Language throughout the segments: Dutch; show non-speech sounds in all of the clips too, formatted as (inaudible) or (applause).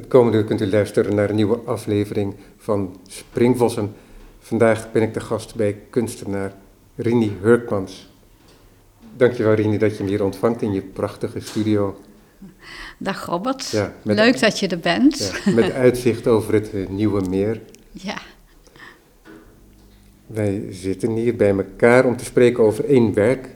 Het komende uur kunt u luisteren naar een nieuwe aflevering van Springvossen. Vandaag ben ik de gast bij kunstenaar Rini Hurkmans. Dankjewel Rini dat je me hier ontvangt in je prachtige studio. Dag Robert, Ja, leuk dat je er bent. Ja, met (laughs) uitzicht over het eh, Nieuwe Meer. Ja, Wij zitten hier bij elkaar om te spreken over één werk.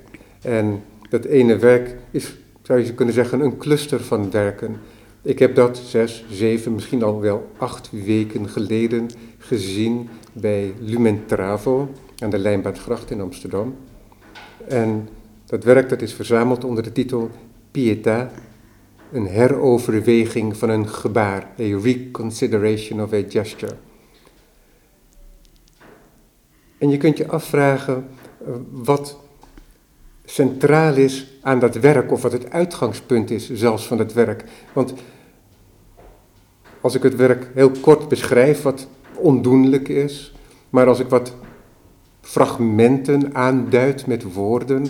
En dat ene werk is, zou je kunnen zeggen, een cluster van werken. Ik heb dat zes, zeven, misschien al wel acht weken geleden gezien bij Lumen Travo aan de Lijnbaardgracht in Amsterdam. En dat werk dat is verzameld onder de titel Pietà, een heroverweging van een gebaar, a reconsideration of a gesture. En je kunt je afvragen eh, wat centraal is aan dat werk, of wat het uitgangspunt is zelfs van het werk. Want als ik het werk heel kort beschrijf, wat ondoenlijk is, maar als ik wat fragmenten aanduid met woorden,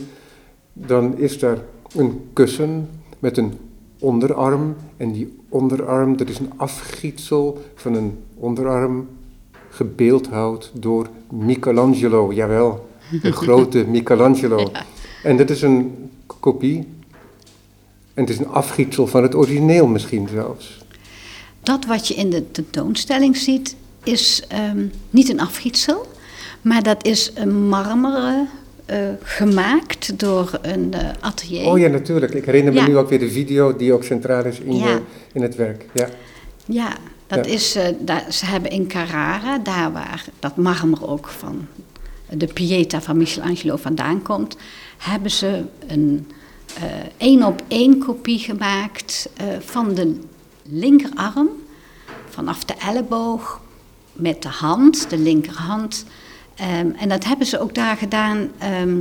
dan is daar een kussen met een onderarm. En die onderarm, dat is een afgietsel van een onderarm gebeeldhouwd door Michelangelo. Jawel, de (laughs) grote Michelangelo. En dat is een kopie. En het is een afgietsel van het origineel misschien zelfs. Dat wat je in de tentoonstelling ziet is ehm, niet een afgietsel, maar dat is een marmeren eh, gemaakt door een eh, atelier. Oh ja, natuurlijk. Ik herinner me Ja. nu ook weer de video die ook centraal is in, Ja. in het werk. Ja. Ja, dat Ja. is, eh, daar, ze hebben in Carrara, daar waar dat marmer ook van de Pieta van Michelangelo vandaan komt, hebben ze een één op één kopie gemaakt van de linkerarm, vanaf de elleboog met de hand, de linkerhand. Ehm, en dat hebben ze ook daar gedaan ehm,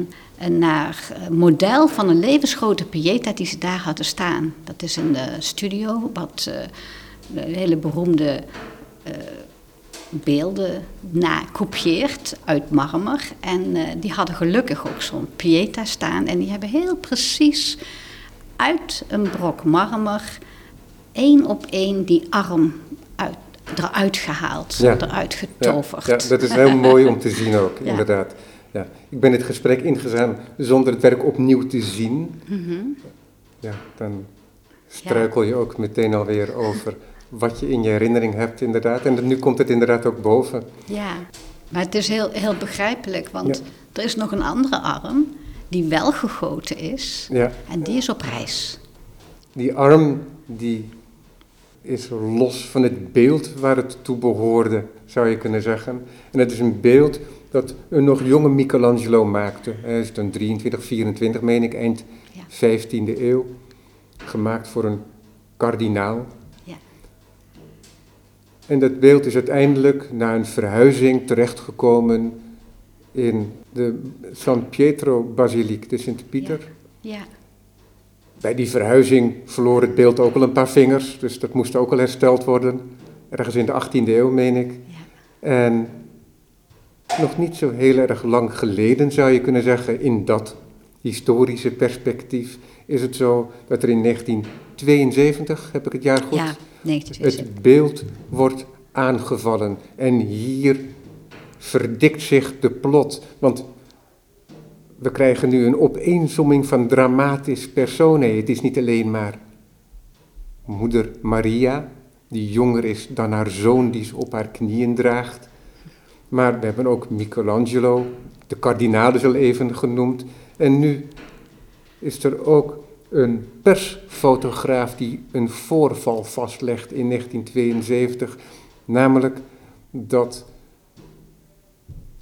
naar eh, model van een levensgrote Pieta die ze daar hadden staan. Dat is een eh, studio wat eh, hele beroemde beelden nakopieert uit marmer. En die hadden gelukkig ook zo'n Pieta staan. En die hebben heel precies uit een brok marmer één op één die arm uit, eruit gehaald, Ja. eruit getoverd. ja, dat is heel (laughs) mooi om te zien ook, inderdaad. Ja. Ik ben het gesprek ingegaan zonder het werk opnieuw te zien. Mhm. Ja, dan struikel je ook meteen alweer over (laughs) wat je in je herinnering hebt, inderdaad. En nu komt het inderdaad ook boven. Ja, maar het is heel, heel begrijpelijk, want er is nog een andere arm die wel gegoten is. En die is op reis. die arm die is los van het beeld waar het toe behoorde, zou je kunnen zeggen. En het is een beeld dat een nog jonge Michelangelo maakte. Hij is dan 23, 24, meen ik, eind Ja. 15e eeuw. Gemaakt voor een kardinaal. Ja. En dat beeld is uiteindelijk na een verhuizing terechtgekomen in de San Pietro Basiliek, de Sint-Pieter. Ja, Bij die verhuizing verloor het beeld ook al een paar vingers, dus dat moest ook al hersteld worden. Ergens in de 18e eeuw, meen ik. ja. En nog niet zo heel erg lang geleden, zou je kunnen zeggen, in dat historische perspectief, is het zo dat er in 1972, heb ik het jaar goed? ja 1972. Het beeld wordt aangevallen en hier verdikt zich de plot. Want we krijgen nu een opeensomming van dramatisch personen. Het is niet alleen maar moeder Maria, die jonger is dan haar zoon die ze op haar knieën draagt. Maar we hebben ook Michelangelo, de kardinaal is al even genoemd. En nu is er ook een persfotograaf die een voorval vastlegt in 1972. Namelijk dat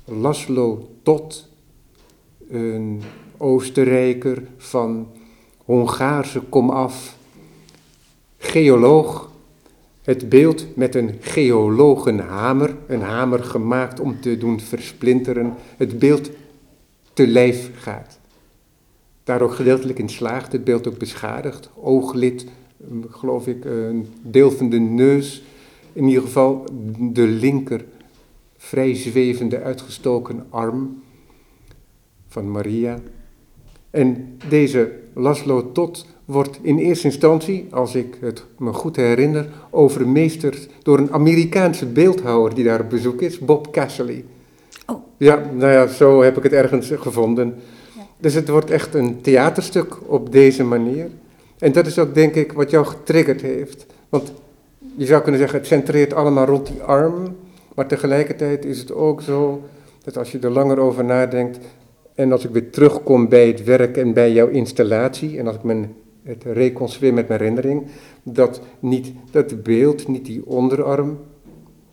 Laszlo Tot, een Oostenrijker van Hongaarse komaf, geoloog, het beeld met een geologenhamer, een hamer gemaakt om te doen versplinteren, het beeld te lijf gaat. Daar ook gedeeltelijk in slaagt, het beeld ook beschadigd, ooglid, mm, geloof ik, een deel van de neus, in ieder geval de linker vrij zwevende uitgestoken arm van Maria. En deze Laszlo Tot wordt in eerste instantie, als ik het me goed herinner, overmeesterd door een Amerikaanse beeldhouwer die daar op bezoek is, Bob Casserly. Oh. Ja, nou ja, zo heb ik het ergens gevonden. Dus het wordt echt een theaterstuk op deze manier. En dat is ook, denk ik, wat jou getriggerd heeft. Want je zou kunnen zeggen, het centreert allemaal rond die arm. Maar tegelijkertijd is het ook zo dat als je er langer over nadenkt. En als ik weer terugkom bij het werk en bij jouw installatie. En als ik mijn, het reconstrueer met mijn herinnering. Dat niet dat beeld, niet die onderarm.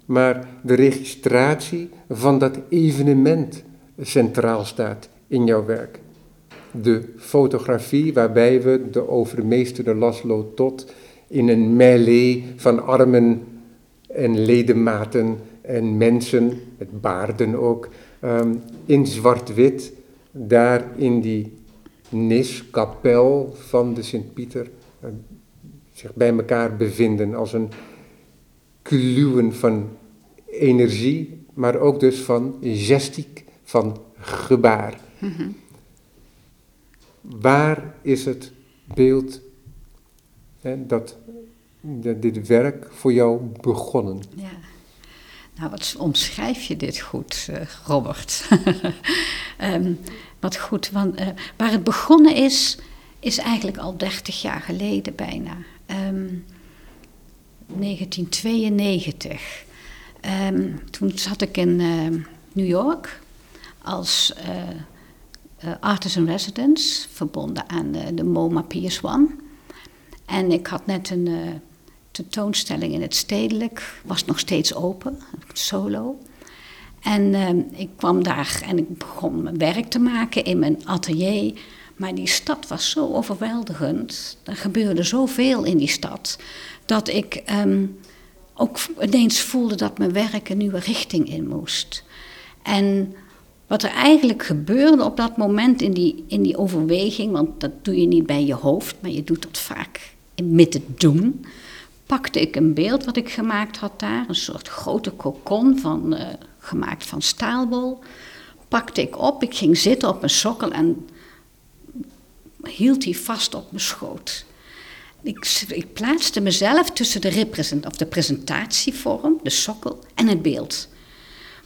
Maar de registratie van dat evenement centraal staat in jouw werk. De fotografie waarbij we de overmeesterde Laszlo Tot in een melee van armen en ledematen en mensen, met baarden ook, ehm, in zwart-wit, daar in die nis, kapel van de Sint-Pieter, uh, zich bij elkaar bevinden als een kluwen van energie, maar ook dus van gestiek, van gebaar. Mm Waar is het beeld hè, dat, dat dit werk voor jou begonnen? Ja. Nou, wat omschrijf je dit goed, uh, Robert? um, (laughs) wat goed, want uh, waar het begonnen is, is eigenlijk al 30 jaar geleden bijna. Um, 1992. Um, toen zat ik in New York als uh, artist in residence, verbonden aan de, MoMA PS1. En ik had net een tentoonstelling in het stedelijk, was nog steeds open, solo. En uh, ik kwam daar en ik begon mijn werk te maken in mijn atelier. Maar die stad was zo overweldigend. Er gebeurde zoveel in die stad. Dat ik um, ook ineens voelde dat mijn werk een nieuwe richting in moest. En wat er eigenlijk gebeurde op dat moment in die, in die overweging, want dat doe je niet bij je hoofd, maar je doet dat vaak met het doen, pakte ik een beeld wat ik gemaakt had daar, een soort grote kokon van, uh, gemaakt van staalbol. Pakte ik op, ik ging zitten op mijn sokkel en hield die vast op mijn schoot. Ik, ik plaatste mezelf tussen de, represent, of de presentatievorm, de sokkel, en het beeld.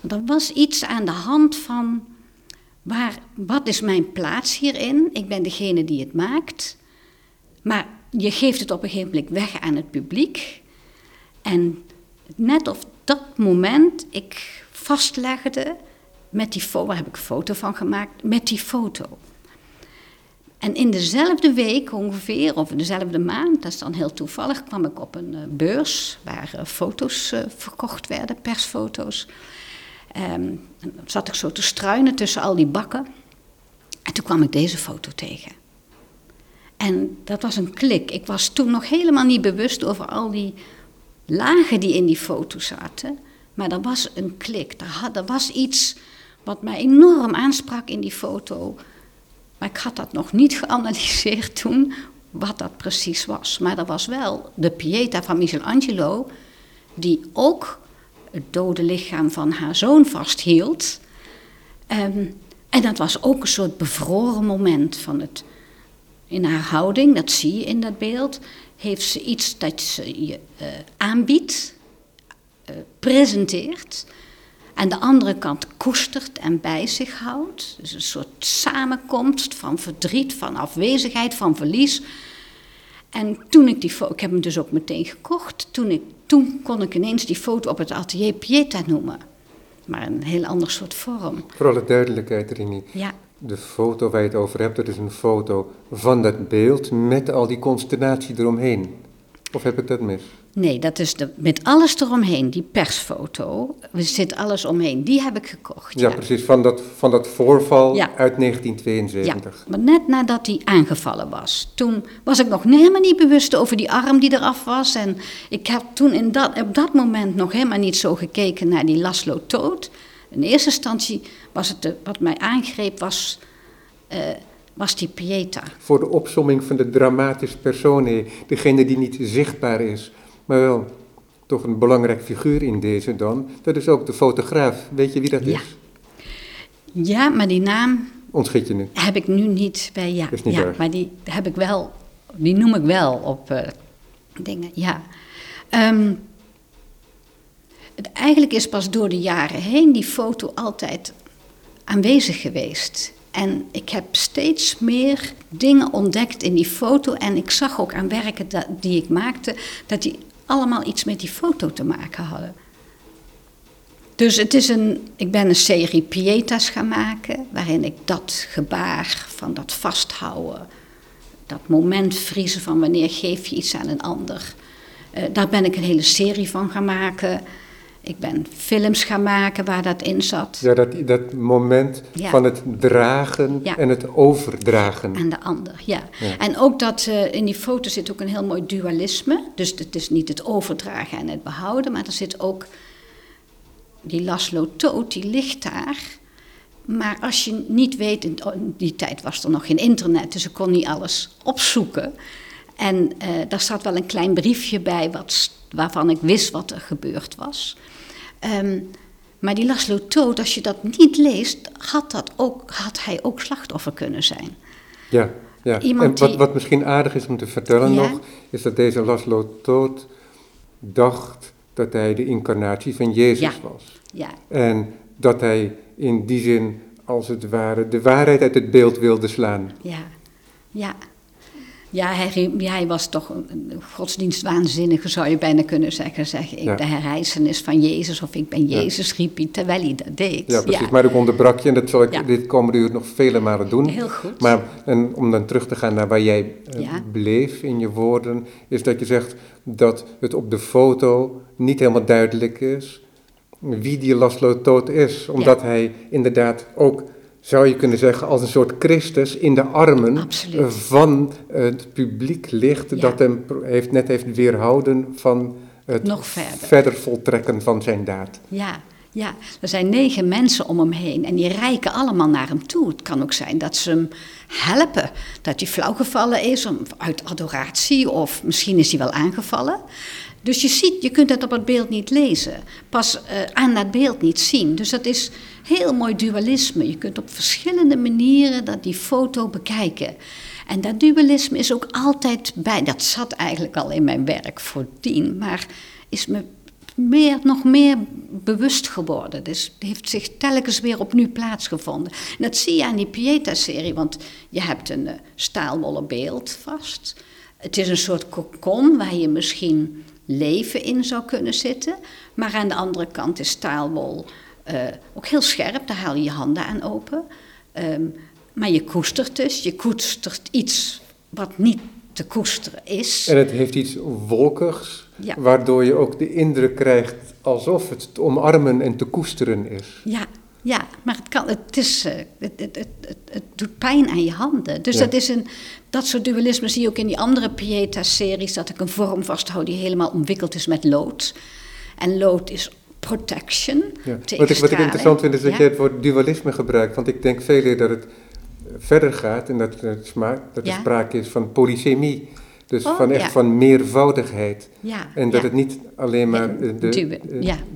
Want er was iets aan de hand van, waar, wat is mijn plaats hierin? Ik ben degene die het maakt. Maar je geeft het op een gegeven moment weg aan het publiek. En net op dat moment ik vastlegde met die foto, waar heb ik een foto van gemaakt, met die foto. En in dezelfde week ongeveer, of in dezelfde maand, dat is dan heel toevallig, kwam ik op een uh, beurs waar uh, foto's uh, verkocht werden, persfoto's. Um, zat ik zo te struinen tussen al die bakken. En toen kwam ik deze foto tegen. En dat was een klik. Ik was toen nog helemaal niet bewust over al die lagen die in die foto zaten. Maar er was een klik. Er, had, was iets wat mij enorm aansprak in die foto. Maar ik had dat nog niet (laughs) geanalyseerd toen, wat dat precies was. Maar er was wel de Pieta van Michelangelo, die ook het dode lichaam van haar zoon vasthield. Um, en dat was ook een soort bevroren moment van het. In haar houding, dat zie je in dat beeld, heeft ze iets dat ze je uh, aanbiedt, uh, presenteert. Aan de andere kant koestert en bij zich houdt. Dus een soort samenkomst van verdriet, van afwezigheid, van verlies. En toen ik die foto, ik heb hem dus ook meteen gekocht, toen, ik, toen kon ik ineens die foto op het atelier Pieta noemen. Maar een heel ander soort vorm. Voor alle duidelijkheid, Rini. Ja. De foto waar je het over hebt, dat is een foto van dat beeld met al die consternatie eromheen. Of heb ik dat mis? Nee, dat is de, met alles eromheen, die persfoto. Er zit alles omheen. Die heb ik gekocht. Ja, ja. precies, van dat, van dat voorval ja. uit 1972. Ja, maar net nadat hij aangevallen was. Toen was ik nog helemaal niet bewust over die arm die eraf was. En ik heb toen in dat, op dat moment nog helemaal niet zo gekeken naar die Laszlo Toot. In eerste instantie was het de, wat mij aangreep was... Uh, was die Pieta. Voor de opsomming van de dramatische personen, degene die niet zichtbaar is, maar wel toch een belangrijk figuur in deze dan. Dat is ook de fotograaf. Weet je wie dat ja. is? Ja, maar die naam ontschiet je nu. Heb ik nu niet bij, ja. Is niet ja maar die heb ik wel, die noem ik wel op eh, dingen, ja. Ehm, het, eigenlijk is pas door de jaren heen die foto altijd aanwezig geweest. En ik heb steeds meer dingen ontdekt in die foto. En ik zag ook aan werken dat, die ik maakte, dat die allemaal iets met die foto te maken hadden. Dus het is een, ik ben een serie pietas gaan maken, waarin ik dat gebaar van dat vasthouden, dat moment vriezen van wanneer geef je iets aan een ander, eh, daar ben ik een hele serie van gaan maken. Ik ben films gaan maken waar dat in zat. Ja, dat, dat moment Ja. van het dragen Ja. en het overdragen. Aan de ander, ja. Ja. En ook dat eh, in die foto zit ook een heel mooi dualisme. Dus het is niet het overdragen en het behouden, maar er zit ook die Laszlo Toot, die ligt daar. Maar als je niet weet, in in die tijd was er nog geen internet, dus ik kon niet alles opzoeken. En eh, daar staat wel een klein briefje bij wat, waarvan ik wist wat er gebeurd was. Ehm, maar die Laszlo Toot, als je dat niet leest, had, dat ook, had hij ook slachtoffer kunnen zijn. Ja, ja. Iemand en wat, die- wat misschien aardig is om te vertellen Ja. nog, is dat deze Laszlo Toot dacht dat hij de incarnatie van Jezus Ja. was. Ja, En dat hij in die zin, als het ware, de waarheid uit het beeld wilde slaan. ja, ja. Ja, hij, was toch een godsdienstwaanzinnige, zou je bijna kunnen zeggen. zeggen ik Ja. de herrijzenis van Jezus of ik ben Ja. Jezus, riep hij terwijl hij dat deed. Ja, precies. Maar ik onderbrak je en dat zal ik dit komende uur nog vele malen doen. Heel goed. Maar en om dan terug te gaan naar waar jij eh, bleef in je woorden, is dat je zegt dat het op de foto niet helemaal duidelijk is wie die Laszlo Toot is. Omdat hij inderdaad ook, zou je kunnen zeggen, als een soort Christus in de armen Absoluut. van het publiek ligt, Ja. dat hem heeft, net heeft weerhouden van het Nog verder. voltrekken van zijn daad. Ja, ja, er zijn negen mensen om hem heen en die reiken allemaal naar hem toe. Het kan ook zijn dat ze hem helpen, dat hij flauwgevallen is om, uit adoratie of misschien is hij wel aangevallen. Dus je ziet, je kunt het op het beeld niet lezen, pas eh, aan dat beeld niet zien. Dus dat is heel mooi dualisme. Je kunt op verschillende manieren dat die foto bekijken. En dat dualisme is ook altijd bij, dat zat eigenlijk al in mijn werk voordien, maar is me meer, nog meer bewust geworden. Dus het heeft zich telkens weer opnieuw plaatsgevonden. En dat zie je aan die Pieta-serie, want je hebt een staalwollen beeld vast. Het is een soort kokon waar je misschien leven in zou kunnen zitten. Maar aan de andere kant is staalwol eh, ook heel scherp, daar haal je je handen aan open. Ehm, maar je koestert dus, je koestert iets wat niet te koesteren is. En het heeft iets wolkigs, Ja. waardoor je ook de indruk krijgt alsof het te omarmen en te koesteren is. Ja, ja, maar het, kan, het, is, eh, het, het, het, het, doet pijn aan je handen. Dus Ja. dat is een, dat soort dualisme zie je ook in die andere Pieta-series, dat ik een vorm vasthoud die helemaal omwikkeld is met lood. En lood is protection. Ja. Wat, ik, wat ik interessant vind is dat Ja. je het woord dualisme gebruikt, want ik denk veel eer dat het verder gaat en dat, het smaak, dat er sprake is van polysemie. Dus Oh, van echt ja. van meervoudigheid. Ja, En dat ja. het niet alleen maar de,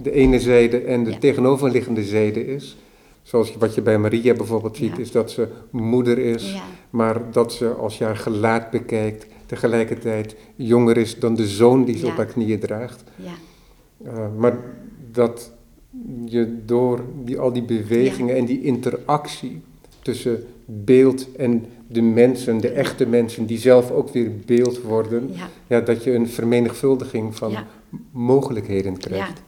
eh, ene zijde en de tegenoverliggende zijde is. Zoals wat je bij Maria bijvoorbeeld ziet, is dat ze moeder is, maar dat ze als je haar gelaat bekijkt, tegelijkertijd jonger is dan de zoon die ze op haar knieën draagt. Ja, Uh, maar dat je door die, al die bewegingen en die interactie tussen beeld en de mensen, de echte mensen, die zelf ook weer beeld worden, ja. ja, dat je een vermenigvuldiging van Ja. mogelijkheden krijgt.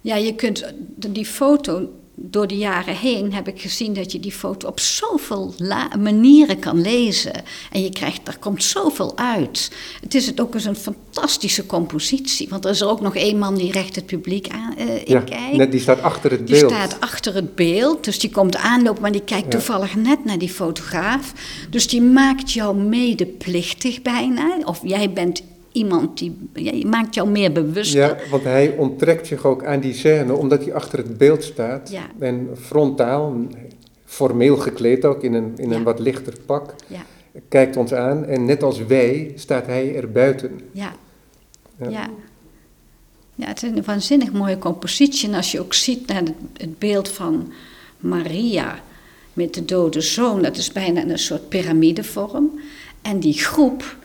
ja, je kunt die foto, door de jaren heen heb ik gezien dat je die foto op zoveel manieren kan lezen. En je krijgt, er komt zoveel uit. Het is het ook eens een fantastische compositie. Want er is er ook nog één man die recht het publiek aan, eh, Ja, in kijkt. net, die staat achter het Die beeld. staat achter het beeld, dus die komt aanlopen, maar die kijkt Ja. toevallig net naar die fotograaf. Dus die maakt jou medeplichtig bijna. Of jij bent iemand die, ja, je maakt jou meer bewust. Ja, want hij onttrekt zich ook aan die scène omdat hij achter het beeld staat. Ja. En frontaal, formeel gekleed ook in een, in een Ja. wat lichter pak, Ja, kijkt ons aan. En net als wij staat hij er buiten. ja, Ja. ja. Ja, het is een waanzinnig mooie compositie. En als je ook ziet naar het, het beeld van Maria, met de dode zoon, dat is bijna een soort piramidevorm. En die groep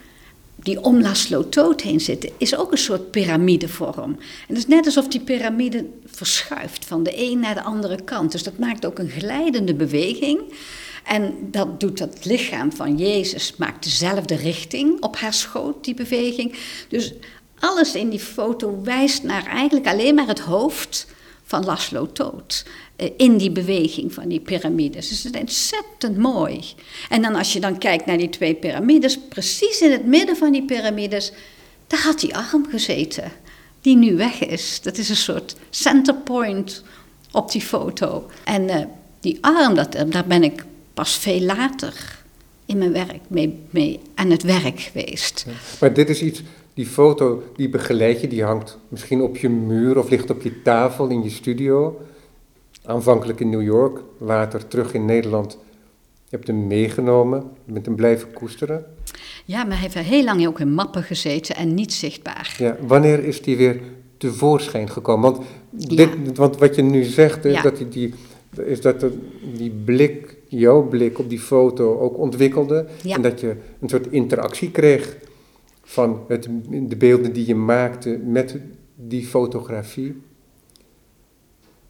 die om Laszlo Toot heen zitten, is ook een soort piramidevorm. En het is net alsof die piramide verschuift van de een naar de andere kant. Dus dat maakt ook een glijdende beweging. En dat doet dat lichaam van Jezus, maakt dezelfde richting op haar schoot, die beweging. Dus alles in die foto wijst naar eigenlijk alleen maar het hoofd van Laszlo Toot. Eh, in die beweging van die piramides. Dus het is ontzettend mooi. En dan als je dan kijkt naar die twee piramides, precies in het midden van die piramides, daar had die arm gezeten, die nu weg is. Dat is een soort centerpoint op die foto. En uh, die arm, dat, daar ben ik pas veel later in mijn werk mee, mee aan het werk geweest. maar dit is iets, die foto, die begeleid je, die hangt misschien op je muur of ligt op je tafel in je studio. Aanvankelijk in New York, later terug in Nederland. Je hebt hem meegenomen, je bent hem blijven koesteren. Ja, maar hij heeft heel lang ook in mappen gezeten en niet zichtbaar. Ja, wanneer is die weer tevoorschijn gekomen? Want, dit, want wat je nu zegt, dat die, die, is dat die blik, jouw blik op die foto ook ontwikkelde. En dat je een soort interactie kreeg van het, de beelden die je maakte met die fotografie.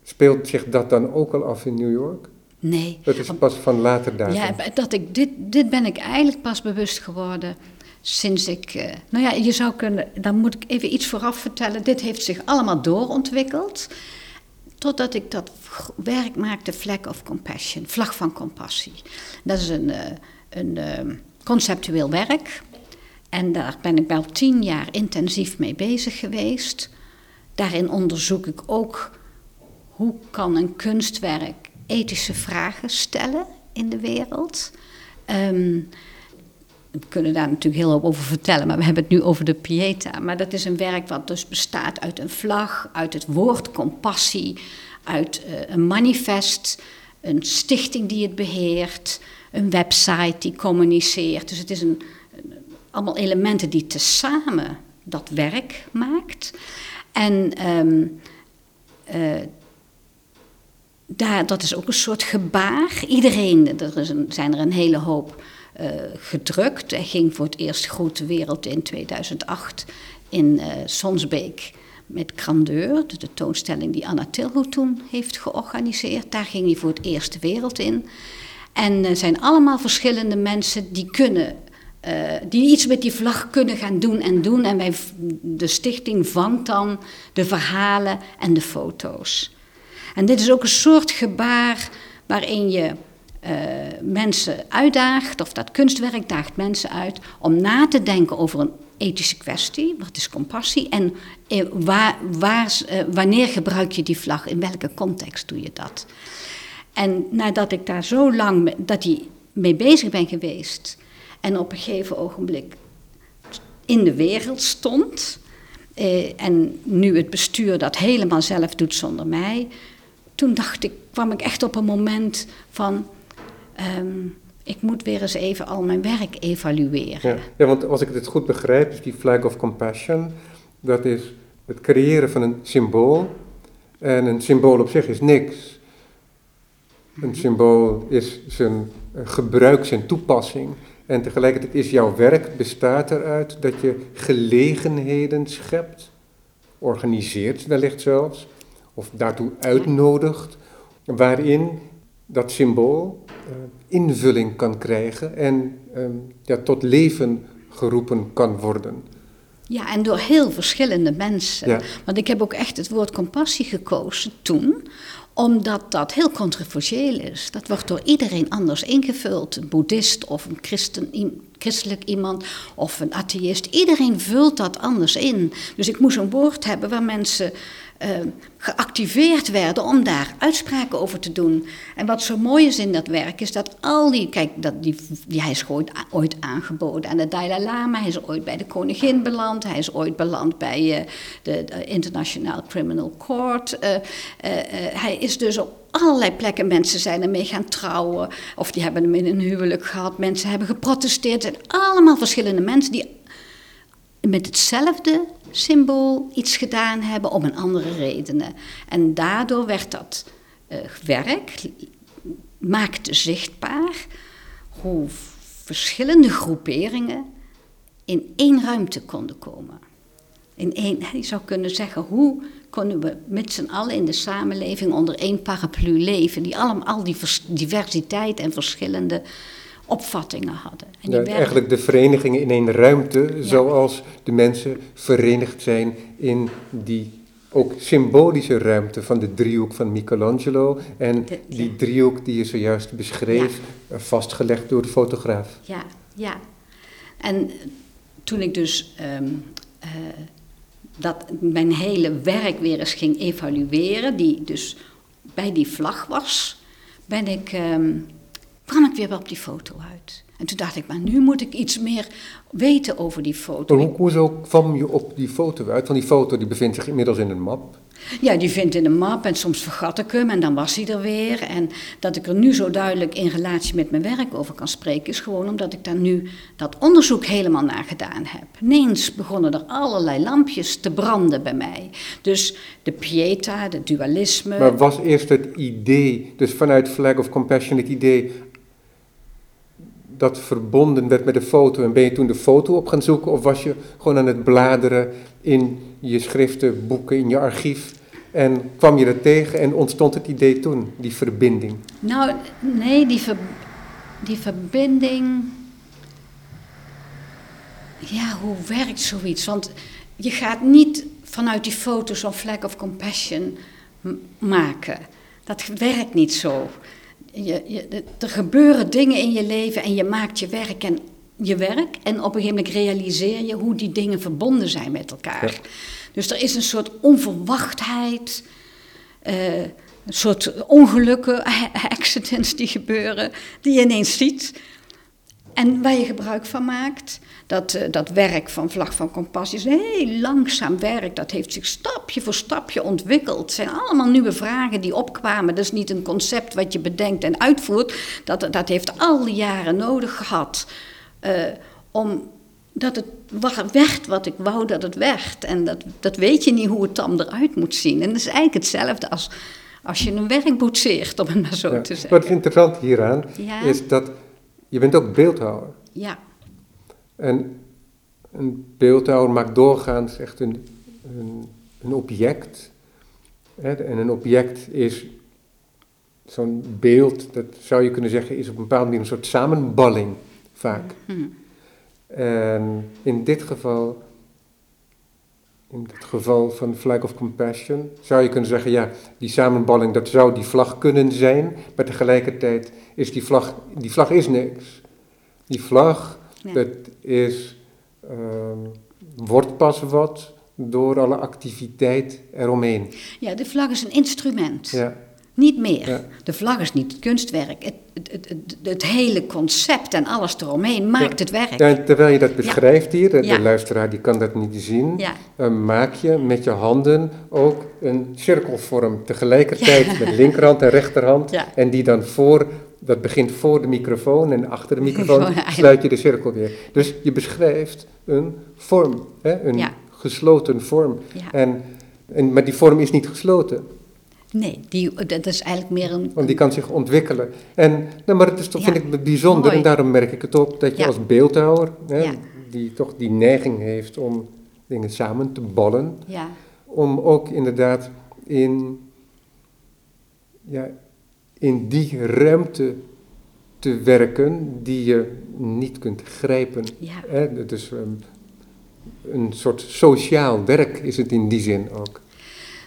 Speelt zich dat dan ook al af in New York? Nee. Dat is pas van later daar. Ja, dat ik, dit, dit ben ik eigenlijk pas bewust geworden sinds ik... Uh, nou ja, je zou kunnen... Dan moet ik even iets vooraf vertellen. Dit heeft zich allemaal doorontwikkeld. Totdat ik dat werk maakte, Flag of Compassion. Vlag van compassie. Dat is een, uh, een uh, conceptueel werk. En daar ben ik wel tien jaar intensief mee bezig geweest. Daarin onderzoek ik ook hoe kan een kunstwerk ethische vragen stellen in de wereld. Um, we kunnen daar natuurlijk heel veel over vertellen, maar we hebben het nu over de Pieta. Maar dat is een werk wat dus bestaat uit een vlag, uit het woord compassie, uit uh, een manifest, een stichting die het beheert, een website die communiceert. Dus het is een, allemaal elementen die tezamen dat werk maakt. En um, uh, daar, dat is ook een soort gebaar. Iedereen, er is zijn er een hele hoop uh, gedrukt. Hij ging voor het eerst Grote Wereld in 2008 in uh, Sonsbeek met Grandeur, de tentoonstelling die Anna Tilho toen heeft georganiseerd. Daar ging hij voor het eerst de wereld in. En er zijn allemaal verschillende mensen die kunnen uh, die iets met die vlag kunnen gaan doen en doen. En wij, de stichting vangt dan de verhalen en de foto's. En dit is ook een soort gebaar waarin je uh, mensen uitdaagt, of dat kunstwerk daagt mensen uit, om na te denken over een ethische kwestie, wat is compassie, en uh, waar, waar, wanneer gebruik je die vlag, in welke context doe je dat. En nadat ik daar zo lang dat die mee bezig ben geweest, en op een gegeven ogenblik in de wereld stond, en nu het bestuur dat helemaal zelf doet zonder mij, toen dacht ik, kwam ik echt op een moment van. Um, ik moet weer eens even al mijn werk evalueren. Ja, want als ik het goed begrijp, is die flag of compassion, dat is het creëren van een symbool. En een symbool op zich is niks. Een symbool is zijn gebruik, zijn toepassing. En tegelijkertijd is jouw werk, bestaat eruit dat je gelegenheden schept, organiseert wellicht zelfs, of daartoe uitnodigt, waarin dat symbool uh, invulling kan krijgen en ja, tot leven geroepen kan worden. Ja, en door heel verschillende mensen. Ja. Want ik heb ook echt het woord compassie gekozen toen, omdat dat heel controversieel is. Dat wordt door iedereen anders ingevuld. Een boeddhist of een christen, christelijk iemand of een atheïst. Iedereen vult dat anders in. Dus ik moest een woord hebben waar mensen uh, geactiveerd werden om daar uitspraken over te doen. En wat zo mooi is in dat werk is dat al die, kijk, dat die, die, hij is ooit, ooit aangeboden aan de Dalai Lama, hij is ooit bij de koningin beland, hij is ooit beland bij uh, de, de, International Criminal Court. Uh, hij is dus op allerlei plekken, mensen zijn ermee gaan trouwen, of die hebben hem in een huwelijk gehad, mensen hebben geprotesteerd. Het zijn allemaal verschillende mensen die met hetzelfde symbool iets gedaan hebben om een andere redenen. En daardoor werd dat uh, werk maakte zichtbaar hoe verschillende groeperingen in één ruimte konden komen. In één, je zou kunnen zeggen, hoe kunnen we met z'n allen in de samenleving onder één paraplu leven, die allemaal al die diversiteit en verschillende opvattingen hadden. En ja, eigenlijk de verenigingen in één ruimte, zoals de mensen verenigd zijn in die ook symbolische ruimte van de driehoek van Michelangelo en die driehoek die je zojuist beschreef, eh, vastgelegd door de fotograaf. Ja, ja. En toen ik dus ehm, eh, dat mijn hele werk weer eens ging evalueren, die dus bij die vlag was, ben ik, ehm, kwam ik weer op die foto uit. En toen dacht ik, maar nu moet ik iets meer weten over die foto. hoe, hoezo kwam je op die foto uit? Want die foto die bevindt zich inmiddels in een map. Ja, die vindt in een map en soms vergat ik hem en dan was hij er weer. En dat ik er nu zo duidelijk in relatie met mijn werk over kan spreken, is gewoon omdat ik daar nu dat onderzoek helemaal naar gedaan heb. Ineens begonnen er allerlei lampjes te branden bij mij. Dus de pieta, de dualisme. Maar was eerst het idee, dus vanuit Flag of Compassion, het idee dat verbonden werd met de foto en ben je toen de foto op gaan zoeken of was je gewoon aan het bladeren in je schriften, boeken, in je archief en kwam je er tegen en ontstond het idee toen, die verbinding? Nou, nee, die, die verbinding. Ja, hoe werkt zoiets? Want je gaat niet vanuit die foto zo'n flag of compassion maken. Dat werkt niet zo. Je, je, er gebeuren dingen in je leven en je maakt je werk en je werk. En op een gegeven moment realiseer je hoe die dingen verbonden zijn met elkaar. Dus er is een soort onverwachtheid, uh, een soort ongelukken, accidents die gebeuren, die je ineens ziet. En waar je gebruik van maakt. Dat, uh, dat werk van Vlag van Compassie is heel langzaam werk. Dat heeft zich stapje voor stapje ontwikkeld. Het zijn allemaal nieuwe vragen die opkwamen. Dat is niet een concept wat je bedenkt en uitvoert. Dat, dat heeft al die jaren nodig gehad. Uh, om dat het werd wat ik wou dat het werd. En dat, dat weet je niet hoe het dan eruit moet zien. En dat is eigenlijk hetzelfde als als je een werk boetseert, om het maar zo te zeggen. Wat interessant hieraan is dat je bent ook beeldhouwer. Ja. En een beeldhouwer maakt doorgaans echt een, een, een object. Hè, en een object is zo'n beeld, dat zou je kunnen zeggen, is op een bepaalde manier een soort samenballing vaak. Hmm. En in dit geval, in het geval van Flag of Compassion, zou je kunnen zeggen, ja, die samenballing, dat zou die vlag kunnen zijn, maar tegelijkertijd is die vlag, die vlag is niks. Die vlag, dat is, uh, wordt pas wat door alle activiteit eromheen. Ja, de vlag is een instrument. Ja. Niet meer. De vlag is niet het kunstwerk. Het, het, het, het, hele concept en alles eromheen maakt het werk. Terwijl je dat beschrijft hier, de, luisteraar die kan dat niet zien, dan maak je met je handen ook een cirkelvorm tegelijkertijd met linkerhand en rechterhand. En die dan voor, dat begint voor de microfoon en achter de microfoon (laughs) sluit je de cirkel weer. Dus je beschrijft een vorm, hè, een gesloten vorm. En, en, maar die vorm is niet gesloten. Nee, die, dat is eigenlijk meer een... Want die kan zich ontwikkelen. En, nou, maar het is toch, vind ik bijzonder, en daarom merk ik het op, dat je als beeldhouwer, hè, die toch die neiging heeft om dingen samen te ballen, om ook inderdaad in, ja, in die ruimte te werken die je niet kunt grijpen. Hè? Dus um, een soort sociaal werk is het in die zin ook.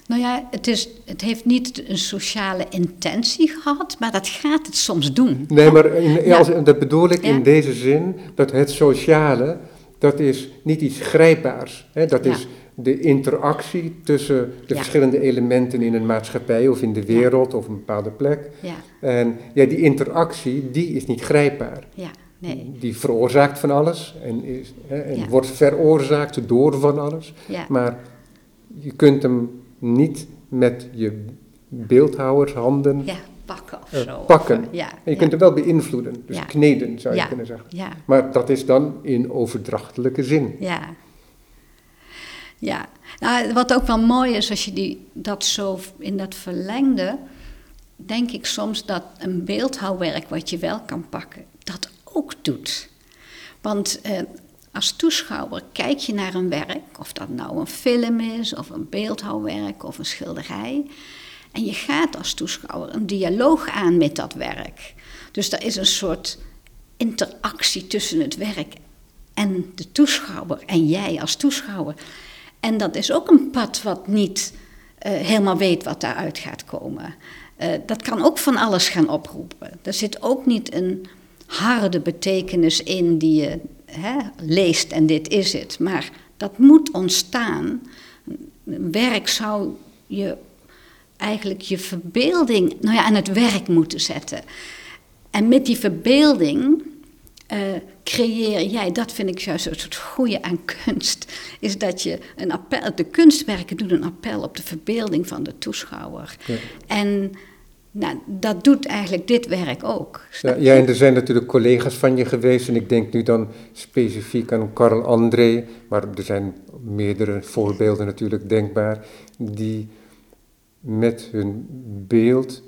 Nou ja, het, is, het heeft niet een sociale intentie gehad, maar dat gaat het soms doen. Nee, maar in, als, dat bedoel ik in deze zin, dat het sociale, dat is niet iets grijpbaars. Hè? Dat is de interactie tussen de verschillende elementen in een maatschappij of in de wereld of een bepaalde plek. Ja. En ja, die interactie, die is niet grijpbaar. Ja. Nee. Die veroorzaakt van alles en, is, hè, en wordt veroorzaakt door van alles. Maar je kunt hem niet met je beeldhouwershanden ja, pakken of zo. pakken. ja, en je kunt hem wel beïnvloeden, dus kneden zou je kunnen zeggen. Maar dat is dan in overdrachtelijke zin. Ja. Ja, nou, wat ook wel mooi is als je die, dat zo in dat verlengde denk ik soms dat een beeldhouwwerk wat je wel kan pakken, dat ook doet. Want eh, als toeschouwer kijk je naar een werk, of dat nou een film is, of een beeldhouwwerk, of een schilderij. En je gaat als toeschouwer een dialoog aan met dat werk. Dus er is een soort interactie tussen het werk en de toeschouwer en jij als toeschouwer. En dat is ook een pad wat niet uh, helemaal weet wat daaruit gaat komen. Uh, dat kan ook van alles gaan oproepen. Er zit ook niet een harde betekenis in die je hè, leest en dit is het. Maar dat moet ontstaan. Werk zou je eigenlijk je verbeelding nou ja, aan het werk moeten zetten. En met die verbeelding uh, creëer jij, dat vind ik juist een soort goede aan kunst, is dat je een appel, de kunstwerken doen een appel op de verbeelding van de toeschouwer. Ja. En nou, dat doet eigenlijk dit werk ook. Ja, ja, en er zijn natuurlijk collega's van je geweest, en ik denk nu dan specifiek aan Karl André, maar er zijn meerdere voorbeelden natuurlijk denkbaar, die met hun beeld,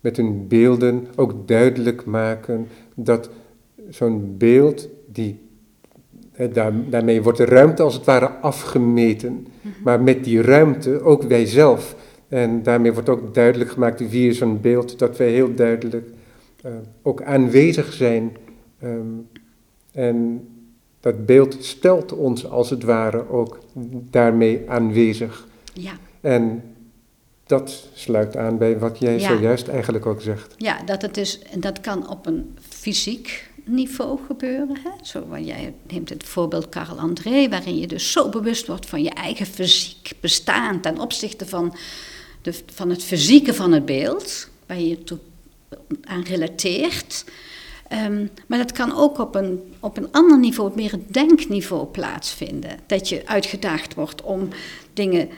met hun beelden ook duidelijk maken dat zo'n beeld, die, daar, daarmee wordt de ruimte als het ware afgemeten, mhm. maar met die ruimte ook wij zelf. En daarmee wordt ook duidelijk gemaakt via zo'n beeld dat wij heel duidelijk uh, ook aanwezig zijn. Um, en dat beeld stelt ons als het ware ook daarmee aanwezig. Ja. En dat sluit aan bij wat jij zojuist eigenlijk ook zegt. Ja, dat, het is, dat kan op een fysiek niveau gebeuren. Hè? Zo, jij neemt het voorbeeld Karel André, waarin je dus zo bewust wordt van je eigen fysiek bestaan ten opzichte van, van het fysieke van het beeld, waar je toe, aan relateert. Ehm, maar dat kan ook op een, op een ander niveau, meer het denkniveau plaatsvinden. Dat je uitgedaagd wordt om dingen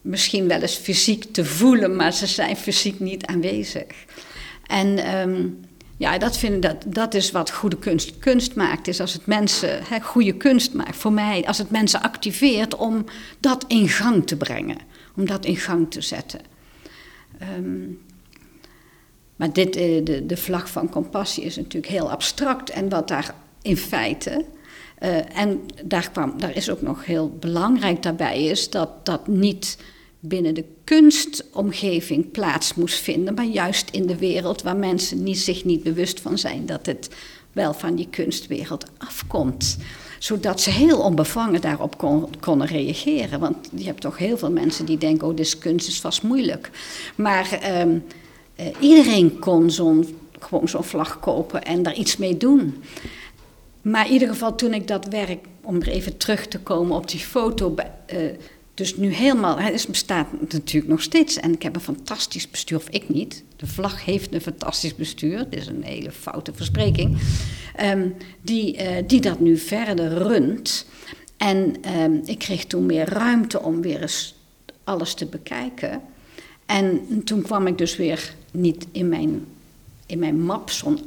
misschien wel eens fysiek te voelen, maar ze zijn fysiek niet aanwezig. En um, ja, dat, vind, dat, dat is wat goede kunst kunst maakt. Is als het mensen hè, goede kunst maakt, voor mij, als het mensen activeert om dat in gang te brengen. Om dat in gang te zetten. Um, maar dit, eh, de, de vlag van compassie is natuurlijk heel abstract. En wat daar in feite. Uh, en daar, kwam, daar is ook nog heel belangrijk daarbij, is dat dat niet binnen de kunstomgeving plaats moest vinden, maar juist in de wereld waar mensen niet, zich niet bewust van zijn dat het wel van die kunstwereld afkomt. Zodat ze heel onbevangen daarop kon, konden reageren. Want je hebt toch heel veel mensen die denken: oh, dit kunst is vast moeilijk. Maar eh, iedereen kon zo'n, gewoon zo'n vlag kopen en daar iets mee doen. Maar in ieder geval, toen ik dat werk, om er even terug te komen op die foto. Uh, dus nu helemaal, het bestaat natuurlijk nog steeds. En ik heb een fantastisch bestuur, of ik niet. De vlag heeft een fantastisch bestuur. Dit is een hele foute verspreking. Um, die, uh, die dat nu verder runt. En um, ik kreeg toen meer ruimte om weer eens alles te bekijken. En toen kwam ik dus weer niet in mijn, in mijn map, zo'n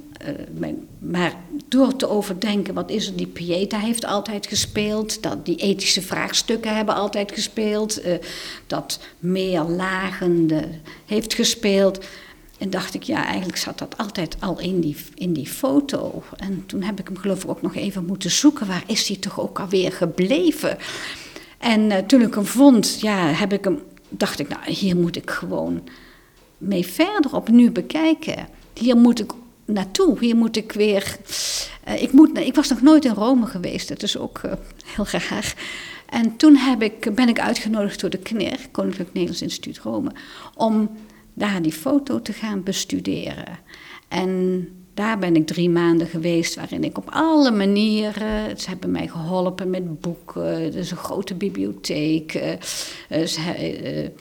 uh, maar door te overdenken, wat is er, die Pieta heeft altijd gespeeld, dat die ethische vraagstukken hebben altijd gespeeld, uh, dat meer lagende heeft gespeeld. En dacht ik, ja, eigenlijk zat dat altijd al in die, in die foto. En toen heb ik hem geloof ik ook nog even moeten zoeken, waar is hij toch ook alweer gebleven? En uh, toen ik hem vond, ja, heb ik hem, dacht ik, nou, hier moet ik gewoon mee verder opnieuw bekijken. Hier moet ik naartoe. Hier moet ik weer. Uh, ik, moet, ik was nog nooit in Rome geweest, dat is ook uh, heel graag. En toen heb ik, ben ik uitgenodigd door de KNIR, Koninklijk Nederlands Instituut Rome, om daar die foto te gaan bestuderen. En daar ben ik drie maanden geweest, waarin ik op alle manieren. Ze hebben mij geholpen met boeken, er is een grote bibliotheek. Ze,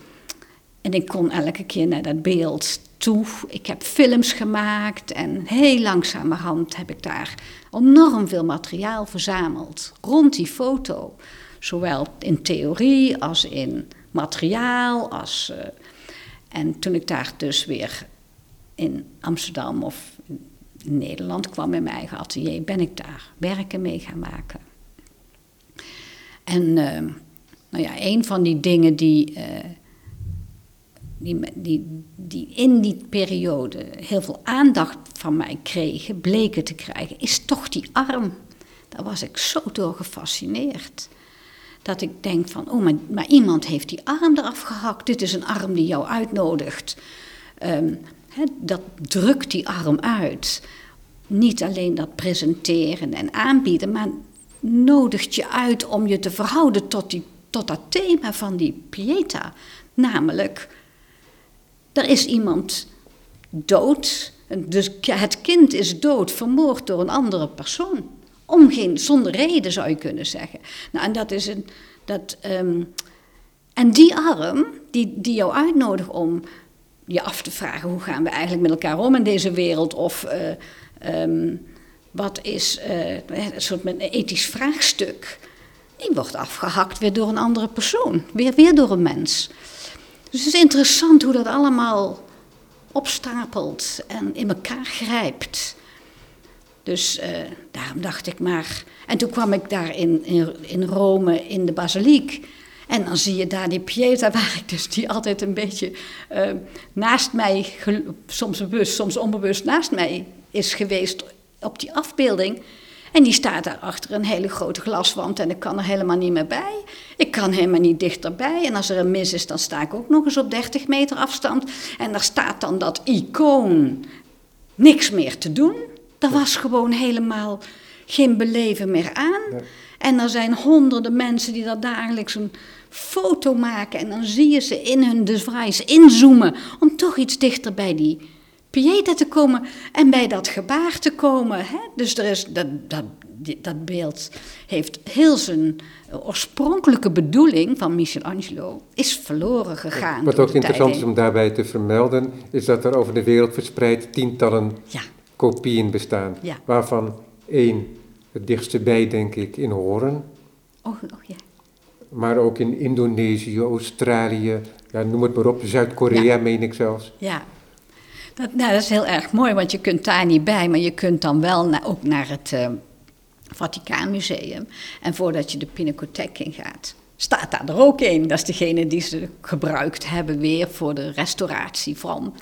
en ik kon elke keer naar dat beeld toe. Ik heb films gemaakt en heel langzamerhand heb ik daar enorm veel materiaal verzameld rond die foto. Zowel in theorie als in materiaal. Als, uh, en toen ik daar dus weer in Amsterdam of in Nederland kwam in mijn eigen atelier, ben ik daar werken mee gaan maken. En uh, nou ja, een van die dingen die. Uh, die, die, die in die periode heel veel aandacht van mij kregen, bleken te krijgen, is toch die arm. Daar was ik zo door gefascineerd. Dat ik denk van, oh, maar, iemand heeft die arm eraf gehakt. Dit is een arm die jou uitnodigt. Um, dat drukt die arm uit. Niet alleen dat presenteren en aanbieden, maar nodigt je uit om je te verhouden tot, die, tot dat thema van die Pieta. Namelijk, er is iemand dood, dus het kind is dood, vermoord door een andere persoon. Om geen, zonder reden zou je kunnen zeggen. Nou, en dat is een. Dat, um, en die arm, die, die jou uitnodigt om je af te vragen: hoe gaan we eigenlijk met elkaar om in deze wereld? Of uh, um, wat is uh, een soort met een ethisch vraagstuk? Die wordt afgehakt weer door een andere persoon, weer, weer door een mens. Dus het is interessant hoe dat allemaal opstapelt en in elkaar grijpt. Dus uh, daarom dacht ik maar. En toen kwam ik daar in, in, Rome in de basiliek. En dan zie je daar die Pieta, waar ik dus die altijd een beetje uh, naast mij, soms bewust, soms onbewust naast mij is geweest op die afbeelding. En die staat daar achter een hele grote glaswand en ik kan er helemaal niet meer bij. Ik kan helemaal niet dichterbij. En als er een mis is, dan sta ik ook nog eens op 30 meter afstand. En daar staat dan dat icoon. Niks meer te doen. Er was gewoon helemaal geen beleven meer aan. En er zijn honderden mensen die daar dagelijks een foto maken. En dan zie je ze in hun device inzoomen. Om toch iets dichter bij die Pieta te komen en bij dat gebaar te komen. Hè? Dus er is, dat, dat, dat beeld heeft heel zijn oorspronkelijke bedoeling van Michelangelo is verloren gegaan. Wat ook interessant is om daarbij te vermelden, is dat er over de wereld verspreid tientallen ja. kopieën bestaan. Ja. Waarvan één het dichtste bij, denk ik, in Horen. Oh, oh ja. Maar ook in Indonesië, Australië, ja, noem het maar op, Zuid-Korea meen ik zelfs. Ja, dat, nou, dat is heel erg mooi, want je kunt daar niet bij, maar je kunt dan wel ook naar het uh, Vaticaanmuseum. En voordat je de Pinacotheek in gaat, staat daar er ook een. Dat is degene die ze gebruikt hebben weer voor de restauratie van.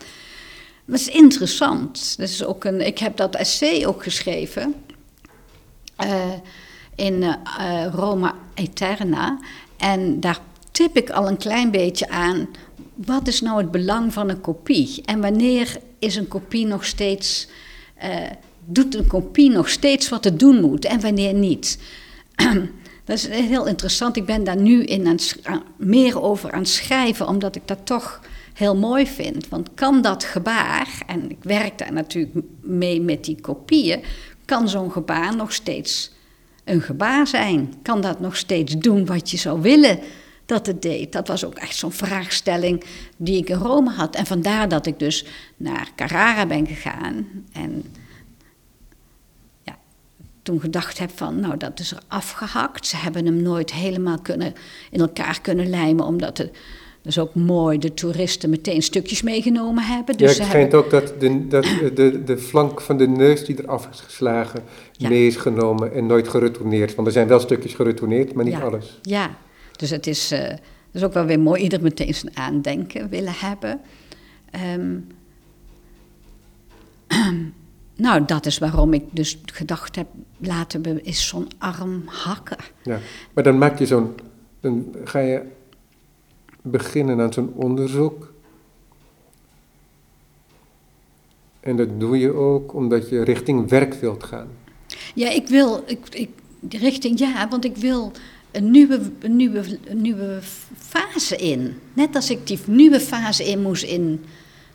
Dat is interessant. Dat is ook een, ik heb dat essay ook geschreven uh, in uh, Roma Eterna. En daar tip ik al een klein beetje aan wat is nou het belang van een kopie? En wanneer is een kopie nog steeds, uh, doet een kopie nog steeds wat het doen moet en wanneer niet? (clears throat) dat is heel interessant. Ik ben daar nu in aan, meer over aan het schrijven, omdat ik dat toch heel mooi vind. Want kan dat gebaar, en ik werk daar natuurlijk mee met die kopieën, kan zo'n gebaar nog steeds een gebaar zijn? Kan dat nog steeds doen wat je zou willen? Dat het deed. Dat was ook echt zo'n vraagstelling die ik in Rome had. En vandaar dat ik dus naar Carrara ben gegaan. En ja, toen gedacht heb van, nou dat is er afgehakt. Ze hebben hem nooit helemaal kunnen, in elkaar kunnen lijmen, omdat het... Dus ook mooi de toeristen meteen stukjes meegenomen hebben. Dus ja, ik vind ook dat, de, dat de, de flank van de neus die eraf is geslagen mee is genomen en nooit geretourneerd. Want er zijn wel stukjes geretourneerd, maar niet alles. Ja, dus het is, uh, is ook wel weer mooi, ieder meteen zijn aandenken willen hebben. Um, (clears throat) nou, dat is waarom ik dus gedacht heb, laten we eens zo'n arm hakken. Ja, maar dan maak je zo'n, dan ga je beginnen aan zo'n onderzoek. En dat doe je ook omdat je richting werk wilt gaan. Ja, ik wil, ik, ik, richting, ja, want ik wil een nieuwe, een, nieuwe, een nieuwe fase in. Net als ik die nieuwe fase in moest in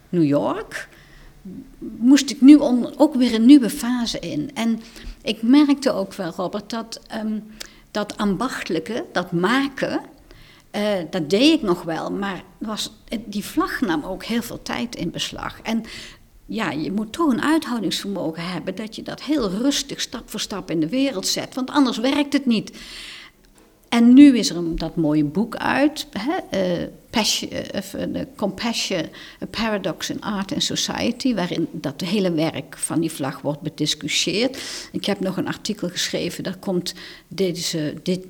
New York, moest ik nu ook weer een nieuwe fase in. En ik merkte ook wel, Robert, dat um, dat ambachtelijke, dat maken, uh, dat deed ik nog wel, maar was, die vlag nam ook heel veel tijd in beslag. En ja, je moet toch een uithoudingsvermogen hebben dat je dat heel rustig stap voor stap in de wereld zet, want anders werkt het niet. En nu is er dat mooie boek uit, hè, uh, Passion, Compassion, A Paradox in Art and Society, waarin dat hele werk van die vlag wordt bediscussieerd. Ik heb nog een artikel geschreven, dat komt deze, dit,